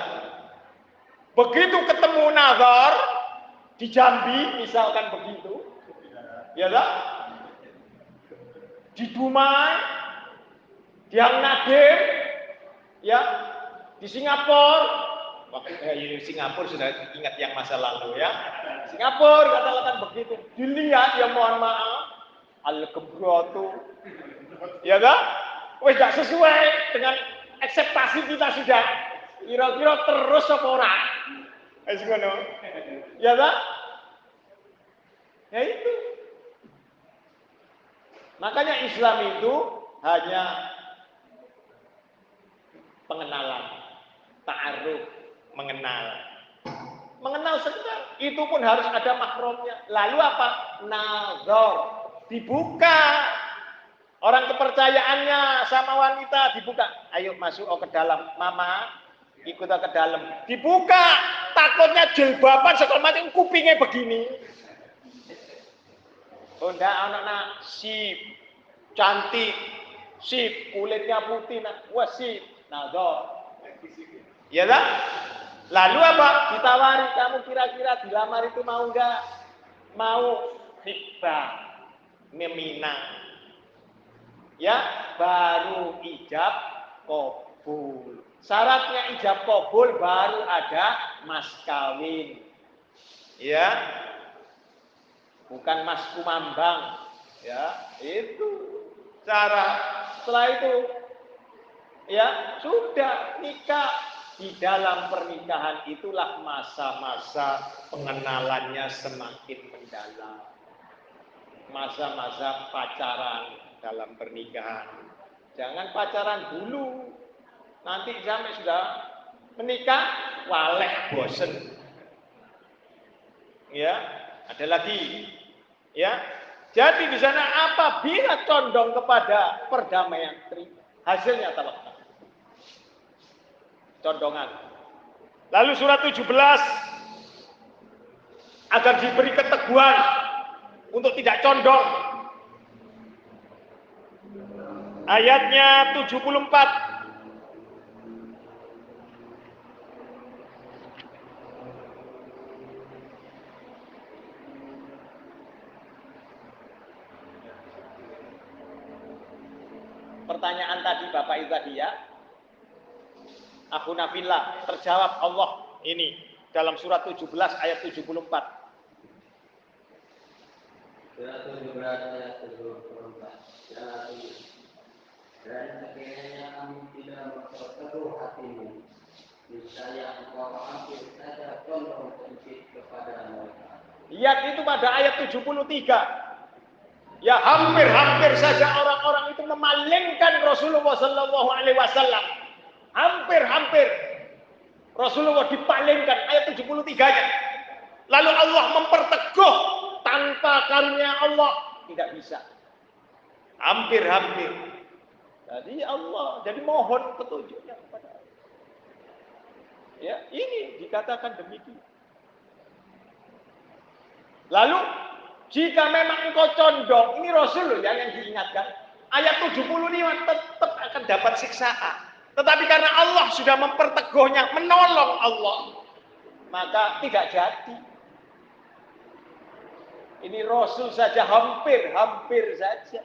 Begitu ketemu nazar di Jambi misalkan begitu. Ya toh. Di Dumai, di Nadim, ya, di Singapura, Waktu eh, Singapura sudah ingat yang masa lalu ya. Singapura katakan begitu. Dilihat ya mohon maaf. Al kebratu. Ya kan? Wes gak sesuai dengan ekspektasi kita sudah. Kira-kira terus apa. Ya kan? Ya itu. Makanya Islam itu hanya pengenalan, ta'aruf, mengenal. Mengenal sekedar, itu pun harus ada makromnya. Lalu apa? Nazar, dibuka. Orang kepercayaannya sama wanita dibuka. Ayo masuk oh, ke dalam. Mama, ikut ke dalam. Dibuka. Takutnya jilbaban sekolah macam kupingnya begini. Oh enggak anak-anak sip, cantik, sip, kulitnya putih, nah, wah sip, nazar. Ya kan? Lalu apa? Ditawari, kamu kira-kira dilamar itu mau enggak? Mau hikbah, meminang. Ya, baru ijab kabul. Syaratnya ijab kabul baru ada mas kawin. Ya, bukan mas kumambang. Ya, itu cara. Setelah itu, ya sudah nikah di dalam pernikahan itulah masa-masa pengenalannya semakin mendalam. Masa-masa pacaran dalam pernikahan. Jangan pacaran dulu. Nanti sampai sudah menikah, walek bosen. Ya, ada lagi. Ya, jadi di sana apabila condong kepada perdamaian, hasilnya talak. Condongan. Lalu surat 17 agar diberi keteguhan untuk tidak condong. Ayatnya 74 pertanyaan tadi Bapak itu tadi ya. Aku Nafillah terjawab Allah ini dalam surat 17 ayat 74. Surat 17 ayat 74. Dan sekiranya kamu tidak memperkeruh hatimu, niscaya engkau hampir saja condong sedikit kepada mereka. Lihat itu pada ayat 73. Ya hampir-hampir saja orang-orang memalingkan Rasulullah Sallallahu Alaihi Wasallam. Hampir-hampir Rasulullah dipalingkan ayat 73-nya. Lalu Allah memperteguh tanpa karunia Allah tidak bisa. Hampir-hampir. Jadi Allah, jadi mohon petunjuknya kepada Allah. Ya, ini dikatakan demikian. Lalu jika memang engkau condong, ini Rasul ya yang diingatkan. Ayat 75 tetap akan dapat siksaan. Tetapi karena Allah sudah memperteguhnya, menolong Allah, maka tidak jadi. Ini Rasul saja hampir-hampir saja.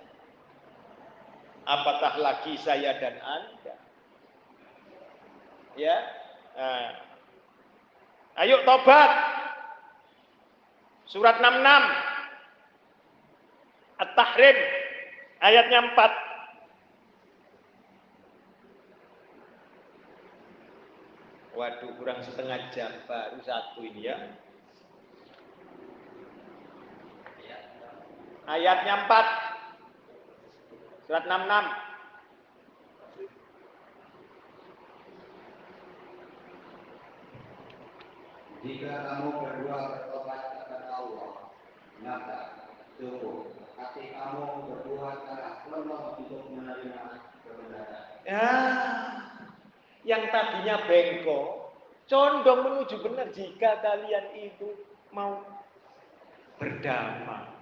Apatah lagi saya dan Anda? Ya. Nah. Ayo tobat. Surat 66 At-Tahrim ayatnya 4 Waduh, kurang setengah jam baru satu ini ya. Ayatnya 4. Surat 66. Jika kamu berdua bertobat kepada Allah, maka sungguh hati kamu penuh untuk menerima kebenaran. Ya, yang tadinya bengkok, condong menuju benar jika kalian itu mau berdamai.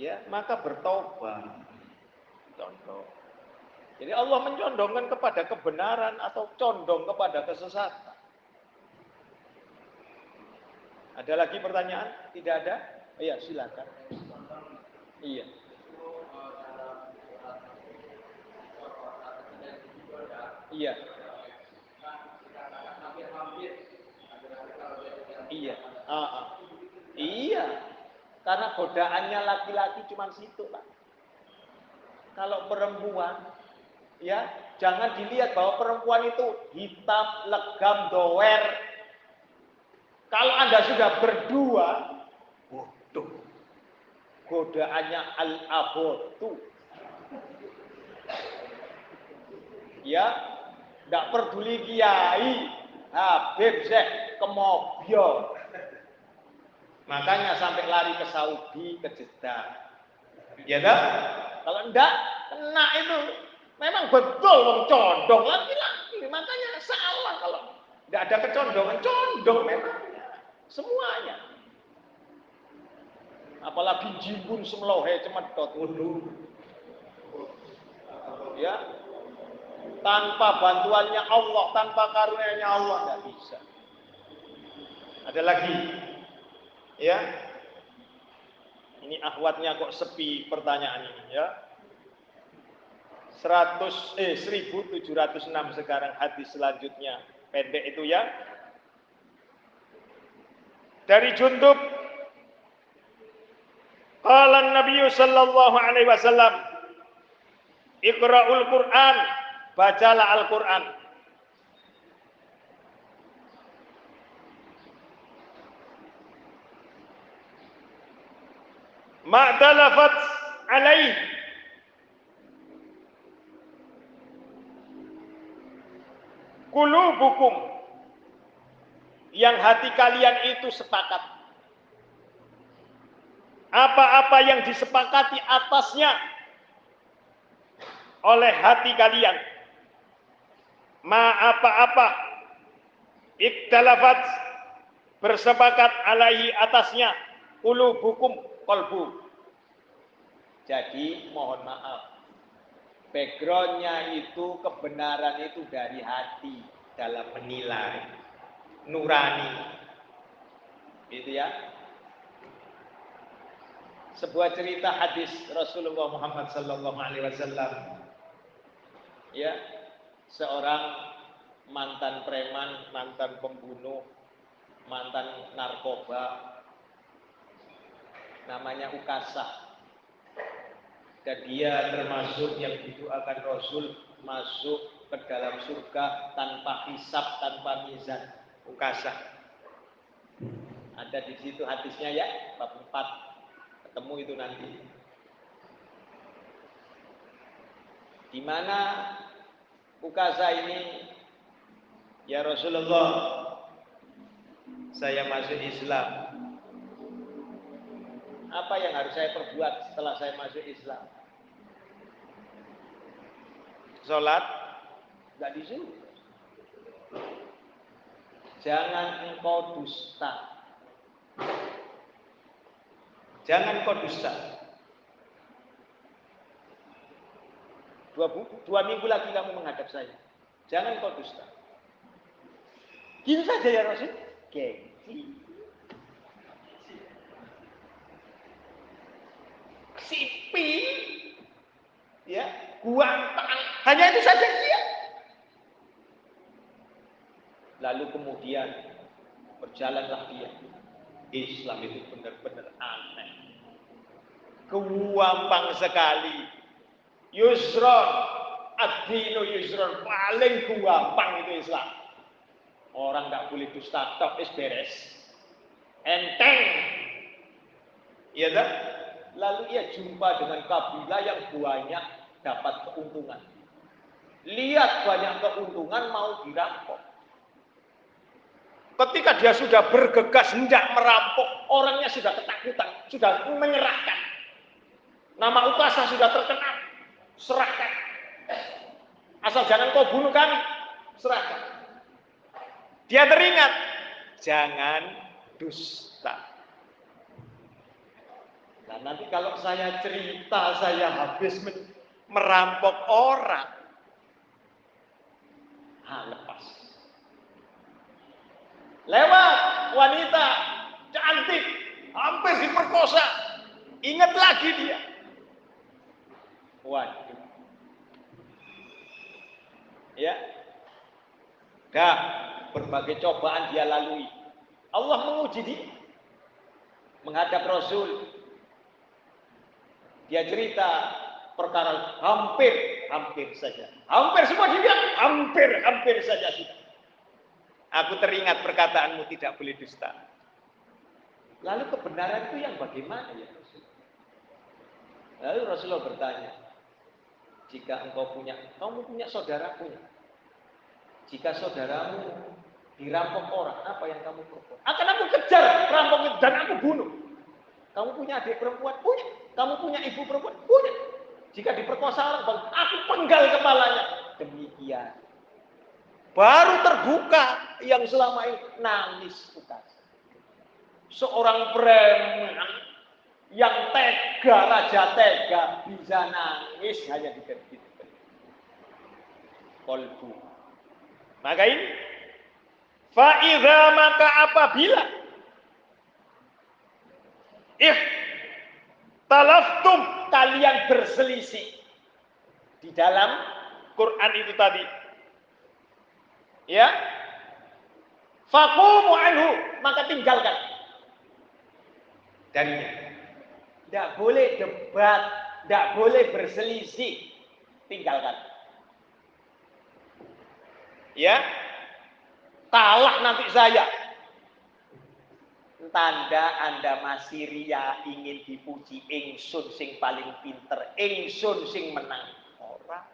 Ya, maka bertobat. Condong. Jadi Allah mencondongkan kepada kebenaran atau condong kepada kesesatan. Ada lagi pertanyaan? Tidak ada? Iya, silakan. Iya. Iya. Iya. Ah, ah. Iya. Karena godaannya laki-laki cuma situ, Pak. Kalau perempuan, ya jangan dilihat bahwa perempuan itu hitam, legam, doer. Kalau Anda sudah berdua, godaannya al-abotu. Ya, tidak peduli kiai, Habib Syekh kemobyo. Makanya sampai lari ke Saudi, ke Jeddah. Ya kan? Kalau enggak, kena itu. Memang betul wong condong laki-laki. Makanya salah kalau enggak ada kecondongan. Condong memang. Semuanya. Apalagi jimbun semlohe cemedot. Waduh. Ya. Tanpa bantuannya Allah, tanpa karunia Allah enggak bisa. Ada lagi. Ya. Ini ahwatnya kok sepi pertanyaan ini ya. 100 eh 1706 sekarang hadis selanjutnya. Pendek itu ya. Dari Jundub Qala Nabi sallallahu alaihi wasallam Iqra'ul Qur'an bacalah Al-Qur'an Ma'talafat alaih Kulubukum yang hati kalian itu sepakat. Apa-apa yang disepakati atasnya oleh hati kalian. Ma apa-apa. Iktalafat. Bersepakat alaihi atasnya. Kulubukum kolbu. Jadi mohon maaf. Backgroundnya itu kebenaran itu dari hati. Dalam menilai. Nurani. Gitu ya sebuah cerita hadis Rasulullah Muhammad Sallallahu Alaihi Wasallam ya seorang mantan preman mantan pembunuh mantan narkoba namanya Ukasah dan dia termasuk yang didoakan Rasul masuk ke dalam surga tanpa hisap, tanpa mizan. Ukasa. Ada di situ hadisnya ya, bab 4. Ketemu itu nanti. Di mana Ukasa ini ya Rasulullah saya masuk Islam apa yang harus saya perbuat setelah saya masuk Islam? Sholat nggak disuruh. Jangan engkau dusta. Jangan engkau dusta. Dua, dua minggu lagi kamu menghadap saya. Jangan engkau dusta. Gitu saja ya Rasul. Gengsi. sipi, ya, guantang, hanya itu saja dia. Lalu kemudian berjalanlah dia. Islam itu benar-benar aneh. Kewampang sekali. Yusron, adino yusron, paling gampang itu Islam. Orang nggak boleh dusta, tok beres. Enteng. Iya tak? lalu ia jumpa dengan kabilah yang banyak dapat keuntungan. Lihat banyak keuntungan mau dirampok. Ketika dia sudah bergegas hendak merampok, orangnya sudah ketakutan, sudah menyerahkan. Nama Ukasa sudah terkenal, serahkan. Asal jangan kau bunuh kami, serahkan. Dia teringat, jangan dusta. Nah, nanti kalau saya cerita saya habis merampok orang, lepas. Lewat wanita cantik, hampir diperkosa. Ingat lagi dia. Waduh. Ya. Dah, berbagai cobaan dia lalui. Allah menguji dia. Menghadap Rasul. Dia cerita perkara hampir, hampir saja. Hampir semua dia hampir, hampir saja sudah. Aku teringat perkataanmu tidak boleh dusta. Lalu kebenaran itu yang bagaimana ya Rasul? Lalu Rasulullah bertanya, jika engkau punya, kamu punya saudara punya. Jika saudaramu dirampok orang, apa yang kamu perbuat? Akan aku kejar rampok dan aku bunuh. Kamu punya adik perempuan? Punya. Kamu punya ibu perempuan? Punya. Jika diperkosa orang, aku penggal kepalanya. Demikian. Baru terbuka yang selama ini nangis pukas. Seorang preman yang tega, raja tega, bisa nangis hanya di Kolbu. Maka ini Fa'idha maka apabila ih talaftum kalian berselisih di dalam Quran itu tadi. Ya. Faqumu anhu, maka tinggalkan darinya. Tidak boleh debat, tidak boleh berselisih, tinggalkan. Ya, kalah nanti saya. Tanda Anda masih ria ingin dipuji ingsun sing paling pinter, ingsun sing menang. Orang.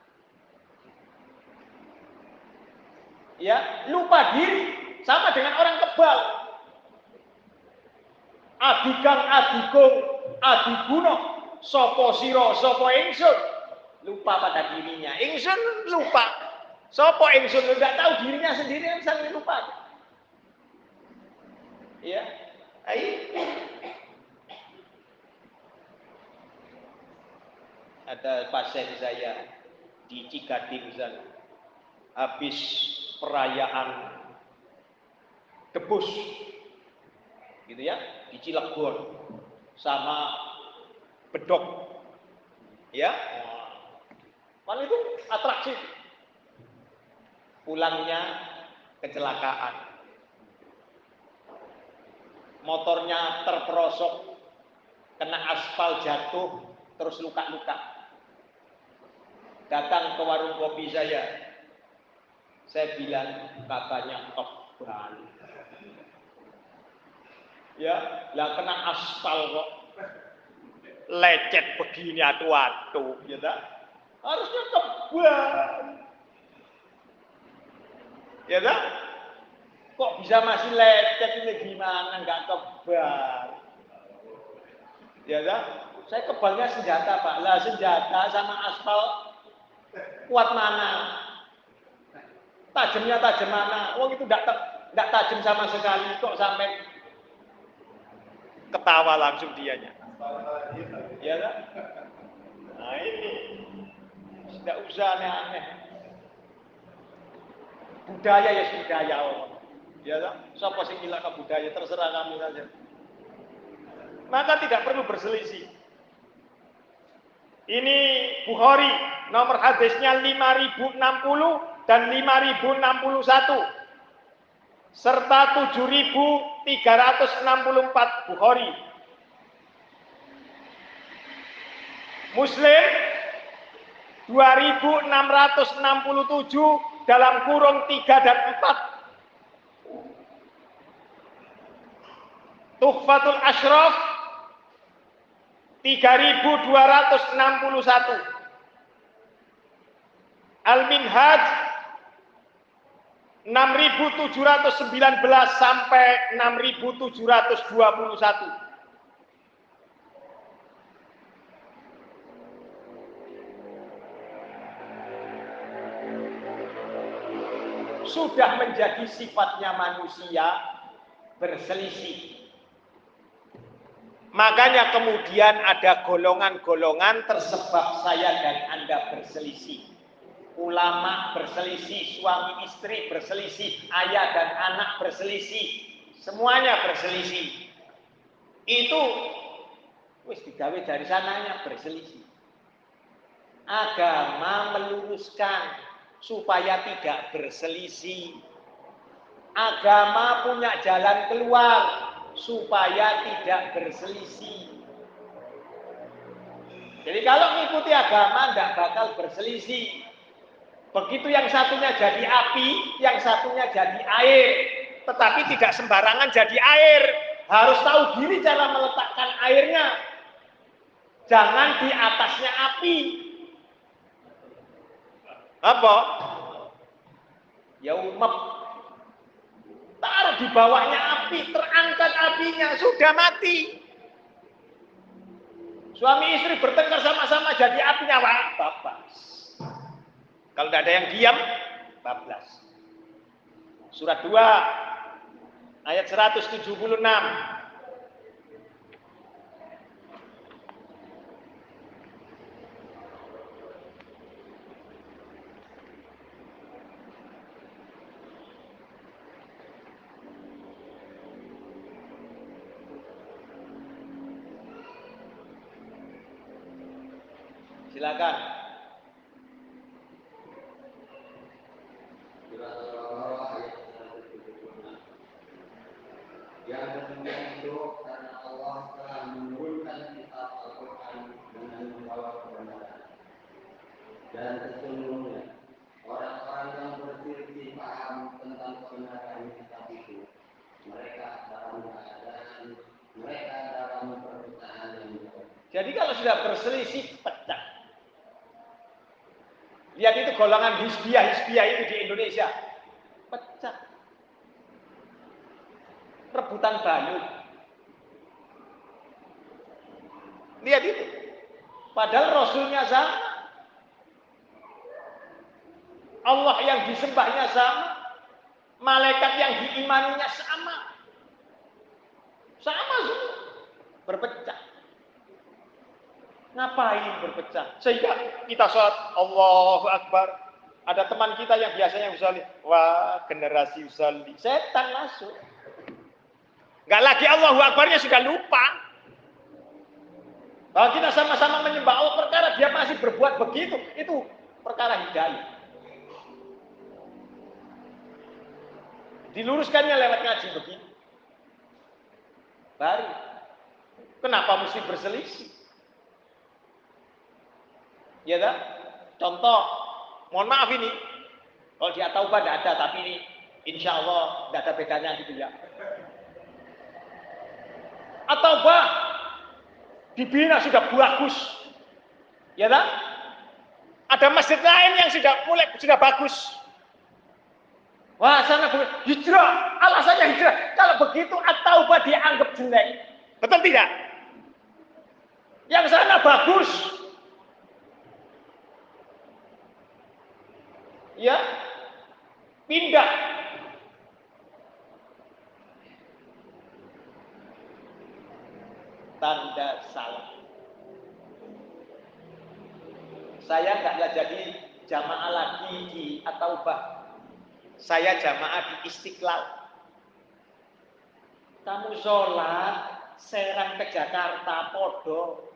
Ya, lupa diri sama dengan orang kebal. Adigang adikung adiguno sopo siro sopo ingsun lupa pada dirinya ingsun lupa Sopo ingsun enggak tahu dirinya sendiri yang saling lupa. Ya. Ayo. Ada pasien saya di Cikading sana. Habis perayaan debus gitu ya di Cilegon sama bedok ya Malah itu atraksi pulangnya kecelakaan. Motornya terperosok, kena aspal jatuh, terus luka-luka. Datang ke warung kopi saya, saya bilang katanya tebal. Ya, lah kena aspal kok lecet begini atu-atu, ya tak? Harusnya tebal. Ya tak? Kok bisa masih lecet ini gimana? Enggak kebal. Ya tak? Saya kebalnya senjata Pak. Lah senjata sama aspal kuat mana? Tajamnya tajam mana? Wong itu enggak enggak tajam sama sekali kok sampai ketawa langsung dianya. Ya tak? Nah ini tidak usah aneh-aneh budaya ya budaya Allah. Ya tak? Siapa sing ilang ke budaya terserah kami saja. Maka tidak perlu berselisih. Ini Bukhari nomor hadisnya 5060 dan 5061 serta 7364 Bukhari. Muslim 2667 dalam kurung 3 dan 4. Tuhfatul Ashraf 3261. Al-Minhaj 6719 sampai 6721. sudah menjadi sifatnya manusia berselisih. Makanya kemudian ada golongan-golongan tersebab saya dan Anda berselisih. Ulama berselisih, suami istri berselisih, ayah dan anak berselisih, semuanya berselisih. Itu wis digawe dari sananya berselisih. Agama meluruskan supaya tidak berselisih. Agama punya jalan keluar supaya tidak berselisih. Jadi kalau mengikuti agama tidak bakal berselisih. Begitu yang satunya jadi api, yang satunya jadi air. Tetapi tidak sembarangan jadi air. Harus tahu diri cara meletakkan airnya. Jangan di atasnya api. Apa? Yaumab. Taruh di bawahnya api, terangkat apinya, sudah mati. Suami istri bertengkar sama-sama jadi apinya wah, bablas. Kalau tidak ada yang diam, bablas. Surat 2 ayat 176. Silakan. Surat Al-Baqarah ayat 176. Dan sesungguhnya orang-orang yang paham tentang kebenaran kitab itu, mereka dalam mereka dalam. Jadi kalau sudah berselisih pecah. Lihat itu golongan hisbiah hisbiah itu di Indonesia pecah. Rebutan balut. Lihat itu. Padahal Rasulnya sama. Allah yang disembahnya sama. Malaikat yang diimaninya sama. Sama semua. Berpecah. Ngapain berpecah? Sehingga kita sholat Allahu Akbar. Ada teman kita yang biasanya usalli. Wah, generasi usalli. Setan masuk. Enggak lagi Allahu Akbarnya sudah lupa. Kalau kita sama-sama menyembah Allah perkara dia masih berbuat begitu, itu perkara hidayah. Diluruskannya lewat ngaji begitu. Baru. Kenapa mesti berselisih? Ya kan? Contoh, mohon maaf ini, kalau di Ataubah tidak ada, tapi ini insya Allah tidak ada bedanya gitu ya. Ataubah dibina sudah bagus, ya kan? Ada masjid lain yang sudah mulai sudah bagus. Wah, sana hijrah, alasannya hijrah. Kalau begitu Ataubah dianggap jelek. Betul tidak? Yang sana bagus, ya? Pindah. Tanda salah. Saya nggak jadi jamaah lagi di Ataubah saya jamaah di Istiqlal. Kamu sholat serang ke Jakarta podo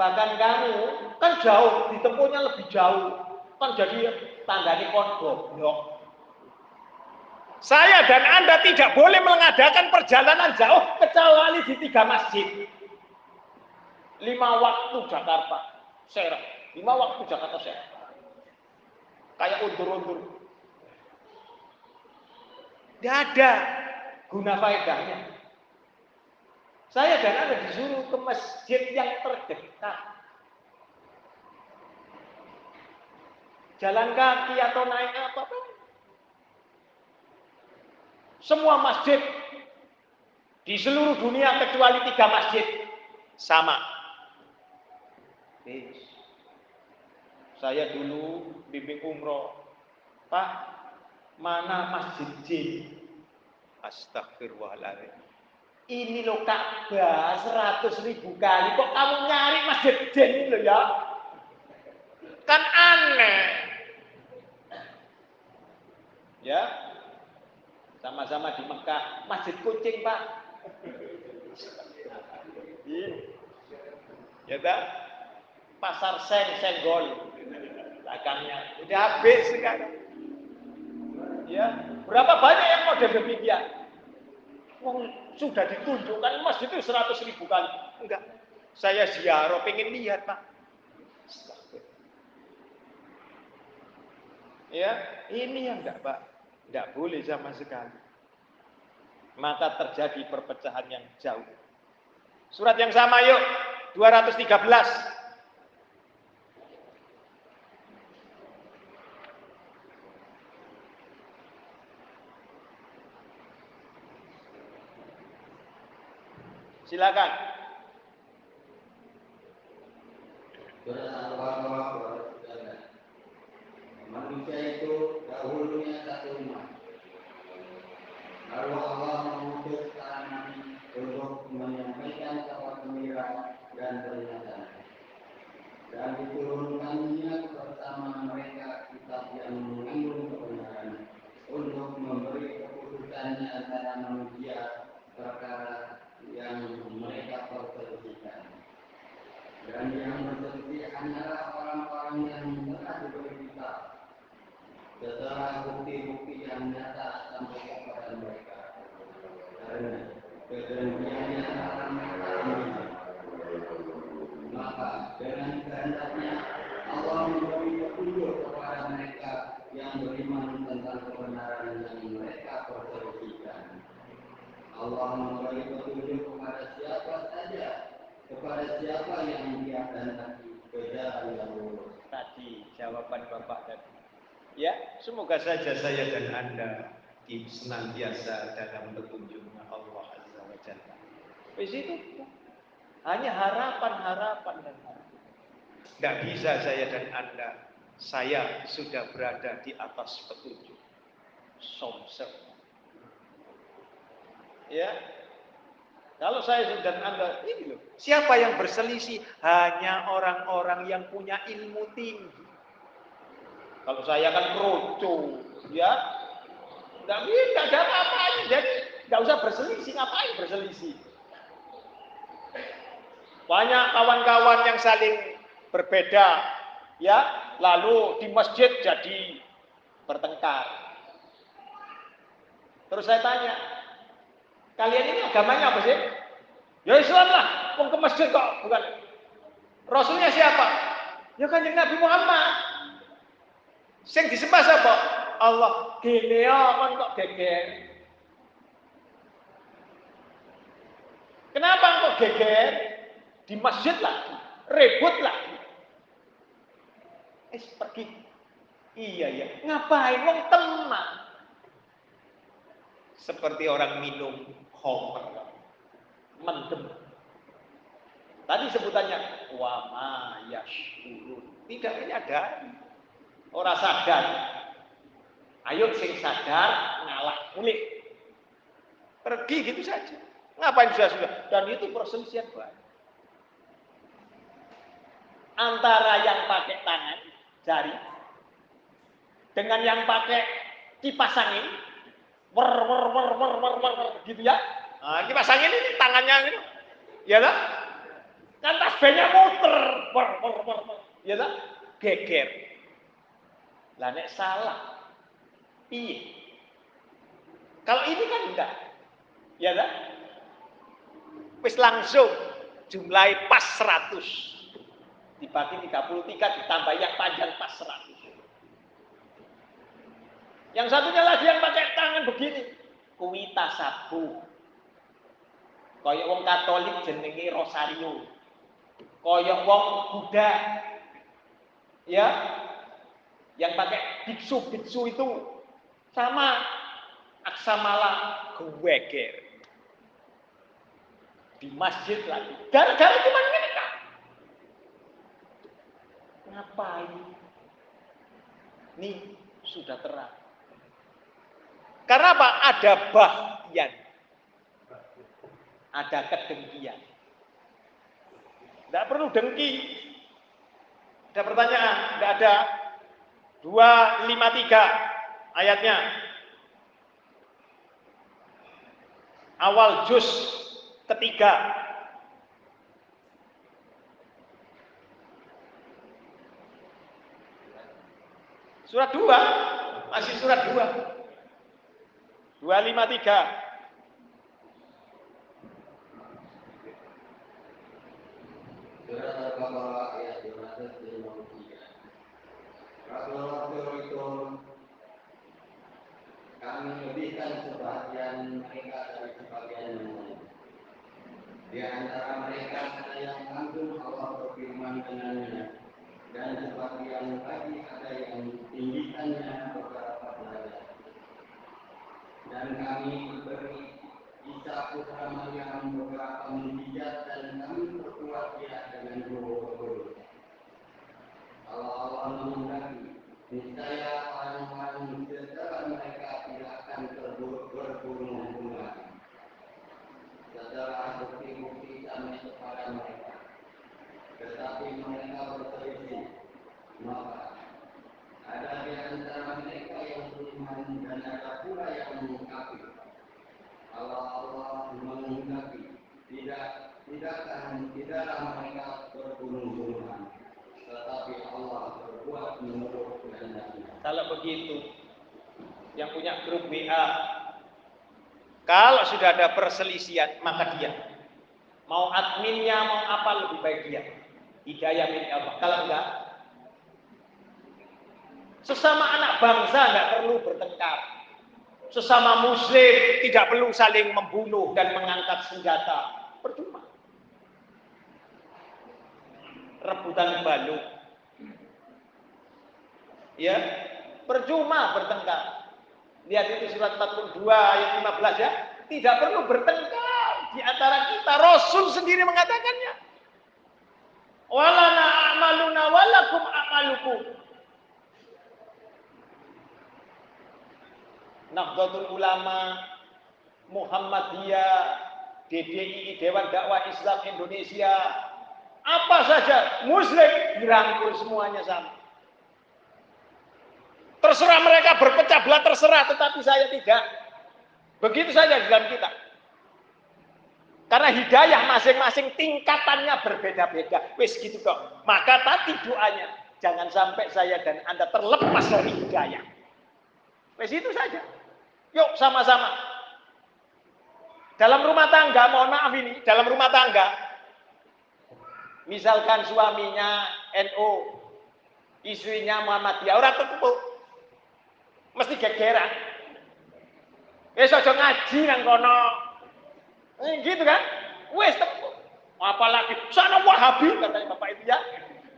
bahkan kamu kan jauh ditempuhnya lebih jauh kan jadi tanggane kon goblok saya dan Anda tidak boleh mengadakan perjalanan jauh kecuali di tiga masjid. Lima waktu Jakarta, serang. Lima waktu Jakarta serang. Kayak undur-undur. Tidak ada guna faedahnya. Saya dan Anda disuruh ke masjid yang terdekat. Jalan kaki atau naik apa pun. Semua masjid di seluruh dunia kecuali tiga masjid sama. Saya dulu bimbing umroh. Pak, mana masjid jin? Astagfirullahaladzim. Ini loh Ka'bah seratus ribu kali. Kok kamu nyari masjid jin loh ya? Kan aneh. Ya, sama-sama di Mekah, masjid kucing pak. ya tak? Pasar sen senggol belakangnya udah habis sekarang. Ya, berapa banyak yang model demikian? Wong sudah ditunjukkan masjid itu 100 ribu kali. Enggak. Saya ziarah pengen lihat, Pak. Ya, ini yang enggak, Pak. Enggak boleh sama sekali. Maka terjadi perpecahan yang jauh. Surat yang sama yuk, 213. Silakan. Manusia itu dahulunya satu umat. Lalu Allah mengutus para nabi untuk menyampaikan kabar gembira dan peringatan. Dan diturunkannya bersama mereka kitab yang mengandung kebenaran untuk memberi keputusan antara manusia perkara yang mereka perselisihkan dan yang berselisih hanyalah orang-orang yang telah diberi kitab setelah bukti-bukti yang nyata sampai kepada mereka. Karena kedengkiannya akan mereka maka dengan kehendaknya Allah memberi petunjuk kepada mereka yang beriman tentang kebenaran yang mereka perselisihkan Allah memberi petunjuk kepada siapa saja, kepada siapa yang dia kehendaki ke jalan yang lurus. Tadi jawaban Bapak tadi. Ya, semoga saja saya dan Anda di senantiasa dalam petunjuknya Allah Azza wa Jalla. Wis itu hanya harapan-harapan dan harapan. Tidak bisa saya dan Anda, saya sudah berada di atas petunjuk. Somser Ya. Kalau saya dan Anda, ini loh. Siapa yang berselisih? Hanya orang-orang yang punya ilmu tinggi. Kalau saya kan kroco, ya. Enggak bisa, ada apa-apa Jadi enggak usah berselisih, ngapain berselisih? Banyak kawan-kawan yang saling berbeda, ya. Lalu di masjid jadi bertengkar. Terus saya tanya, Kalian ini agamanya apa sih? Ya Islam lah. Mau ke masjid kok bukan. Rasulnya siapa? Ya kan Nabi Muhammad. Sing disembah siapa? Allah. Gini ya, kan kok geger. Kenapa kok geger? Di masjid lagi, ribut lagi. Eh pergi. Iya ya, ngapain? Wong tenang. Seperti orang minum homer. Mendem. Tadi sebutannya wama yashurun. Tidak menyadari orang sadar. Ayo sing sadar ngalah mulik pergi gitu saja. Ngapain sudah sudah dan itu perselisihan banyak antara yang pakai tangan jari dengan yang pakai kipas angin wer wer wer wer wer wer, wer gitu ya. Nah, ini pasangin ini tangannya gitu. Ya kan? Kan tasbihnya muter wer wer wer wer. Ya kan? Geger. Lah nek salah. Piye? Kalau ini kan enggak. Ya kan? Wis langsung jumlah pas 100. Dibagi 33 ditambah yang panjang pas 100. Yang satunya lagi yang pakai tangan begini. Kuwi tasabu. Kayak wong Katolik jenenge rosario. Kayak wong Buddha. Ya. Yang pakai biksu-biksu itu sama aksamala geweger. Di masjid lagi. Gara-gara cuma kan. Ngapain? Nih sudah terang. Karena apa? Ada bahyan. Ada kedengkian. Tidak perlu dengki. Ada pertanyaan? Tidak ada. 253 ayatnya. Awal juz ketiga. Surat 2, masih surat 2. 253. Surat Al-Baqarah ayat 253. Rasul-rasul itu kami lebihkan sebagian mereka dari sebagian yang lain. Di antara mereka ada yang langsung Allah berfirman dengannya dan sebagian lagi ada yang tinggikannya. Dan kami beri Isa putra Maryam beberapa mujizat dan kami perkuat dia dengan kudus. Kalau Allah menghendaki, niscaya orang-orang setelah mereka tidak akan terburu bergunung-gunung. Setelah bukti-bukti sampai kepada mereka, tetapi mereka berselisih, maka ada di antara mereka yang beriman dan ada pula yang mengkafir. Kalau Allah menghendaki, tidak tidakkan tidaklah mereka bergunung-gunungan, tetapi Allah berbuat menurut kehendaknya. Kalau begitu, yang punya grup WA, kalau sudah ada perselisihan, maka dia. Mau adminnya, mau apa lebih baik dia. Hidayah milik Allah. Kalau enggak, sesama anak bangsa enggak perlu bertengkar. Sesama muslim tidak perlu saling membunuh dan mengangkat senjata. Percuma. Rebutan baluk. Ya, percuma bertengkar. Lihat itu surat 42 ayat 15 ya. Tidak perlu bertengkar di antara kita. Rasul sendiri mengatakannya. Walana a'maluna walakum a'malukum. Nahdlatul Ulama, Muhammadiyah, DDI, Dewan Dakwah Islam Indonesia, apa saja Muslim dirangkul semuanya sama. Terserah mereka berpecah belah terserah, tetapi saya tidak. Begitu saja di dalam kita. Karena hidayah masing-masing tingkatannya berbeda-beda. Wis gitu kok. Maka tadi doanya, jangan sampai saya dan Anda terlepas dari hidayah. Wis itu saja. Yuk sama-sama. Dalam rumah tangga, mohon maaf ini, dalam rumah tangga, misalkan suaminya NO, istrinya Muhammadiyah, orang tetep mesti gegeran. Wis aja ngaji nang kono. Eh, gitu kan? Wis tepu. Apalagi sana Wahabi katanya Bapak itu ya.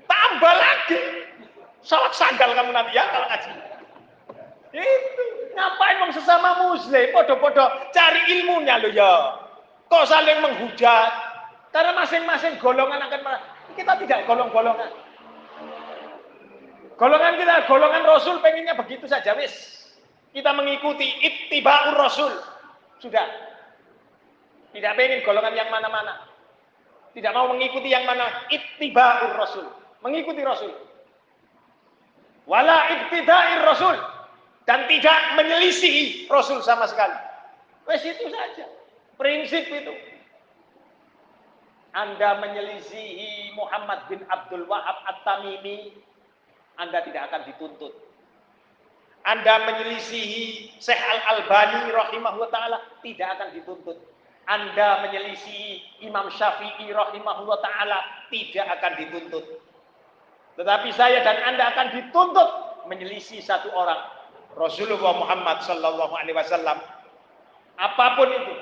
Tambah lagi. Salat sandal kamu nanti ya kalau ngaji. Itu ngapain wong sesama muslim podo-podo cari ilmunya lo ya. Kok saling menghujat? Karena masing-masing golongan akan kita tidak golong-golongan. Golongan kita, golongan Rasul pengennya begitu saja wis. Kita mengikuti ittibaur Rasul. Sudah. Tidak pengen golongan yang mana-mana. Tidak mau mengikuti yang mana ittibaur Rasul. Mengikuti Rasul. Wala ibtidair Rasul. Dan tidak menyelisihi Rasul sama sekali. Wes itu saja. Prinsip itu. Anda menyelisihi Muhammad bin Abdul Wahab At-Tamimi, Anda tidak akan dituntut. Anda menyelisihi Syekh Al-Albani rahimahullah taala tidak akan dituntut. Anda menyelisihi Imam Syafi'i rahimahullah taala tidak akan dituntut. Tetapi saya dan Anda akan dituntut menyelisih satu orang Rasulullah Muhammad sallallahu alaihi wasallam. Apa pun itu.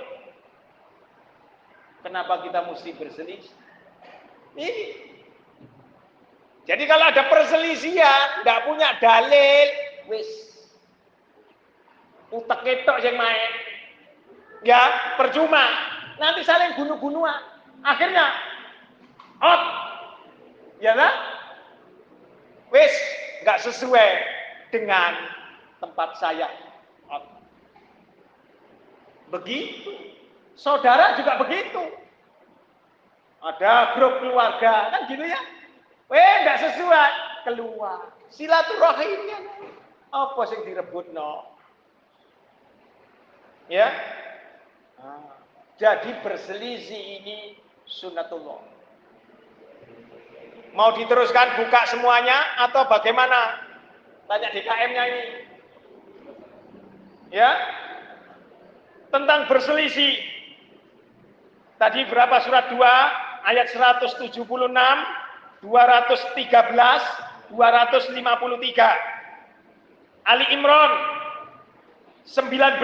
Kenapa kita mesti berselisih? Ini. Jadi kalau ada perselisihan, tidak punya dalil, wis utek ketok yang main. Ya, percuma. Nanti saling bunuh-bunuhan. Akhirnya out. Ya kan? Wis nggak sesuai dengan tempat saya. Begitu. Saudara juga begitu. Ada grup keluarga, kan gitu ya. Weh, enggak sesuai, keluar. Silaturahimnya. Apa sing direbut no? Ya. Nah, jadi berselisih ini sunatullah. Mau diteruskan buka semuanya atau bagaimana? Tanya DKM-nya ini. Ya. tentang berselisih. Tadi berapa surat 2 ayat 176, 213, 253. Ali Imran 19,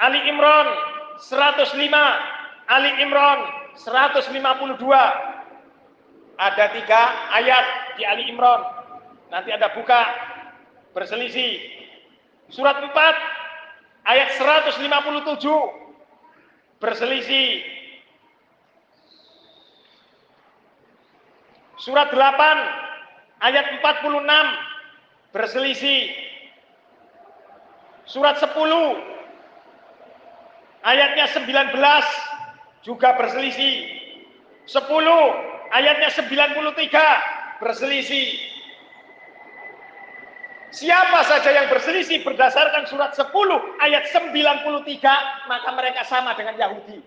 Ali Imran 105, Ali Imran 152. Ada tiga ayat di Ali Imran. Nanti Anda buka berselisih. Surat 4 ayat 157 berselisih. Surat 8 ayat 46 berselisih. Surat 10 ayatnya 19 juga berselisih. 10 ayatnya 93 berselisih. Siapa saja yang berselisih berdasarkan surat 10 ayat 93 maka mereka sama dengan Yahudi.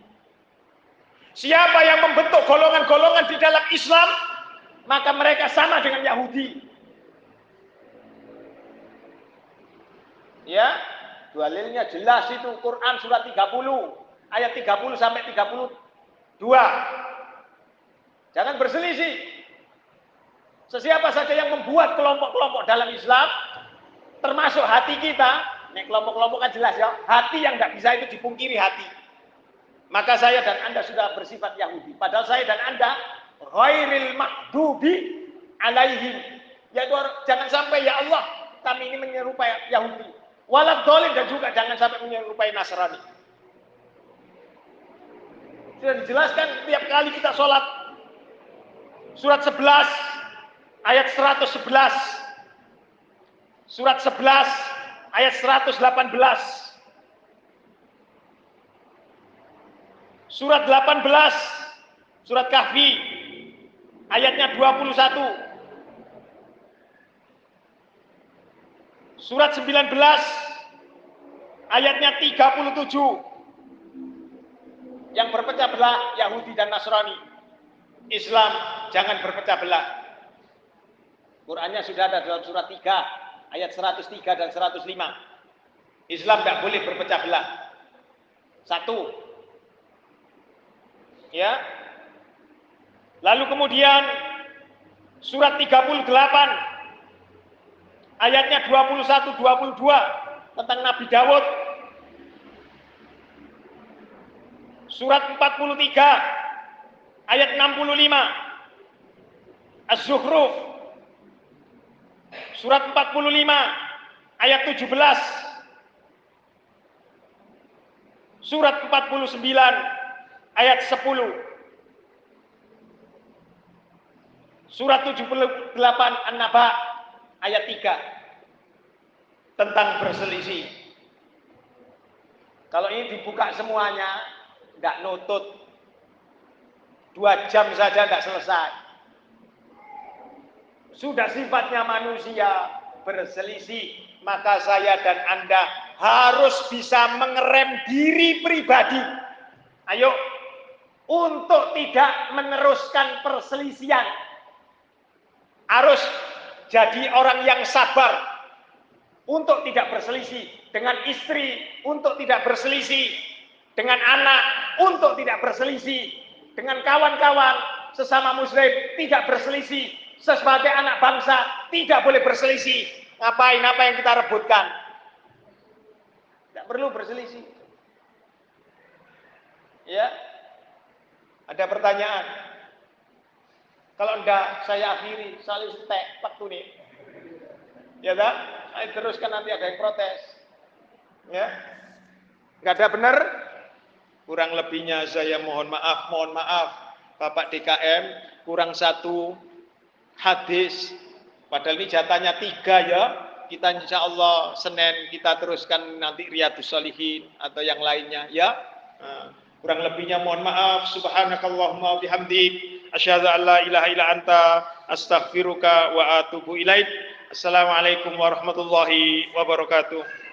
Siapa yang membentuk golongan-golongan di dalam Islam maka mereka sama dengan Yahudi. Ya, dalilnya jelas itu Quran surat 30 ayat 30 sampai 32. Jangan berselisih. Sesiapa saja yang membuat kelompok-kelompok dalam Islam, termasuk hati kita, nek kelompok-kelompok kan jelas ya, hati yang tidak bisa itu dipungkiri hati. Maka saya dan Anda sudah bersifat Yahudi. Padahal saya dan Anda ghairil mahdubi alaihim. Yaitu jangan sampai ya Allah kami ini menyerupai Yahudi. Walad dolim dan juga jangan sampai menyerupai Nasrani. Sudah dijelaskan tiap kali kita sholat. Surat 11 ayat 111 Surat 11 ayat 118. Surat 18 Surat Kahfi ayatnya 21. Surat 19 ayatnya 37. Yang berpecah belah Yahudi dan Nasrani. Islam jangan berpecah belah. Qurannya sudah ada dalam surat 3 ayat 103 dan 105. Islam tidak boleh berpecah belah. Satu. Ya. Lalu kemudian surat 38 ayatnya 21 22 tentang Nabi Dawud. Surat 43 ayat 65 Az-Zukhruf Surat 45 ayat 17. Surat 49 ayat 10. Surat 78 An-Naba ayat 3 tentang berselisih. Kalau ini dibuka semuanya, tidak nutut. Dua jam saja tidak selesai sudah sifatnya manusia berselisih, maka saya dan Anda harus bisa mengerem diri pribadi. Ayo, untuk tidak meneruskan perselisihan. Harus jadi orang yang sabar untuk tidak berselisih dengan istri, untuk tidak berselisih dengan anak, untuk tidak berselisih dengan kawan-kawan sesama muslim, tidak berselisih sebagai anak bangsa tidak boleh berselisih. Ngapain apa yang kita rebutkan? Tidak perlu berselisih. Ya. Ada pertanyaan? Kalau enggak, saya akhiri saling setek waktu nih. Ya tak? Saya teruskan nanti ada yang protes. Ya. Enggak ada benar? Kurang lebihnya saya mohon maaf, mohon maaf. Bapak DKM kurang satu hadis. Padahal ini jatahnya tiga ya. Kita insya Allah Senin kita teruskan nanti Riyadus Salihin atau yang lainnya ya. Nah, kurang lebihnya mohon maaf. Subhanakallahumma bihamdik. Asyhadu an la ilaha illa anta astaghfiruka wa atubu ilaik. Assalamualaikum warahmatullahi wabarakatuh.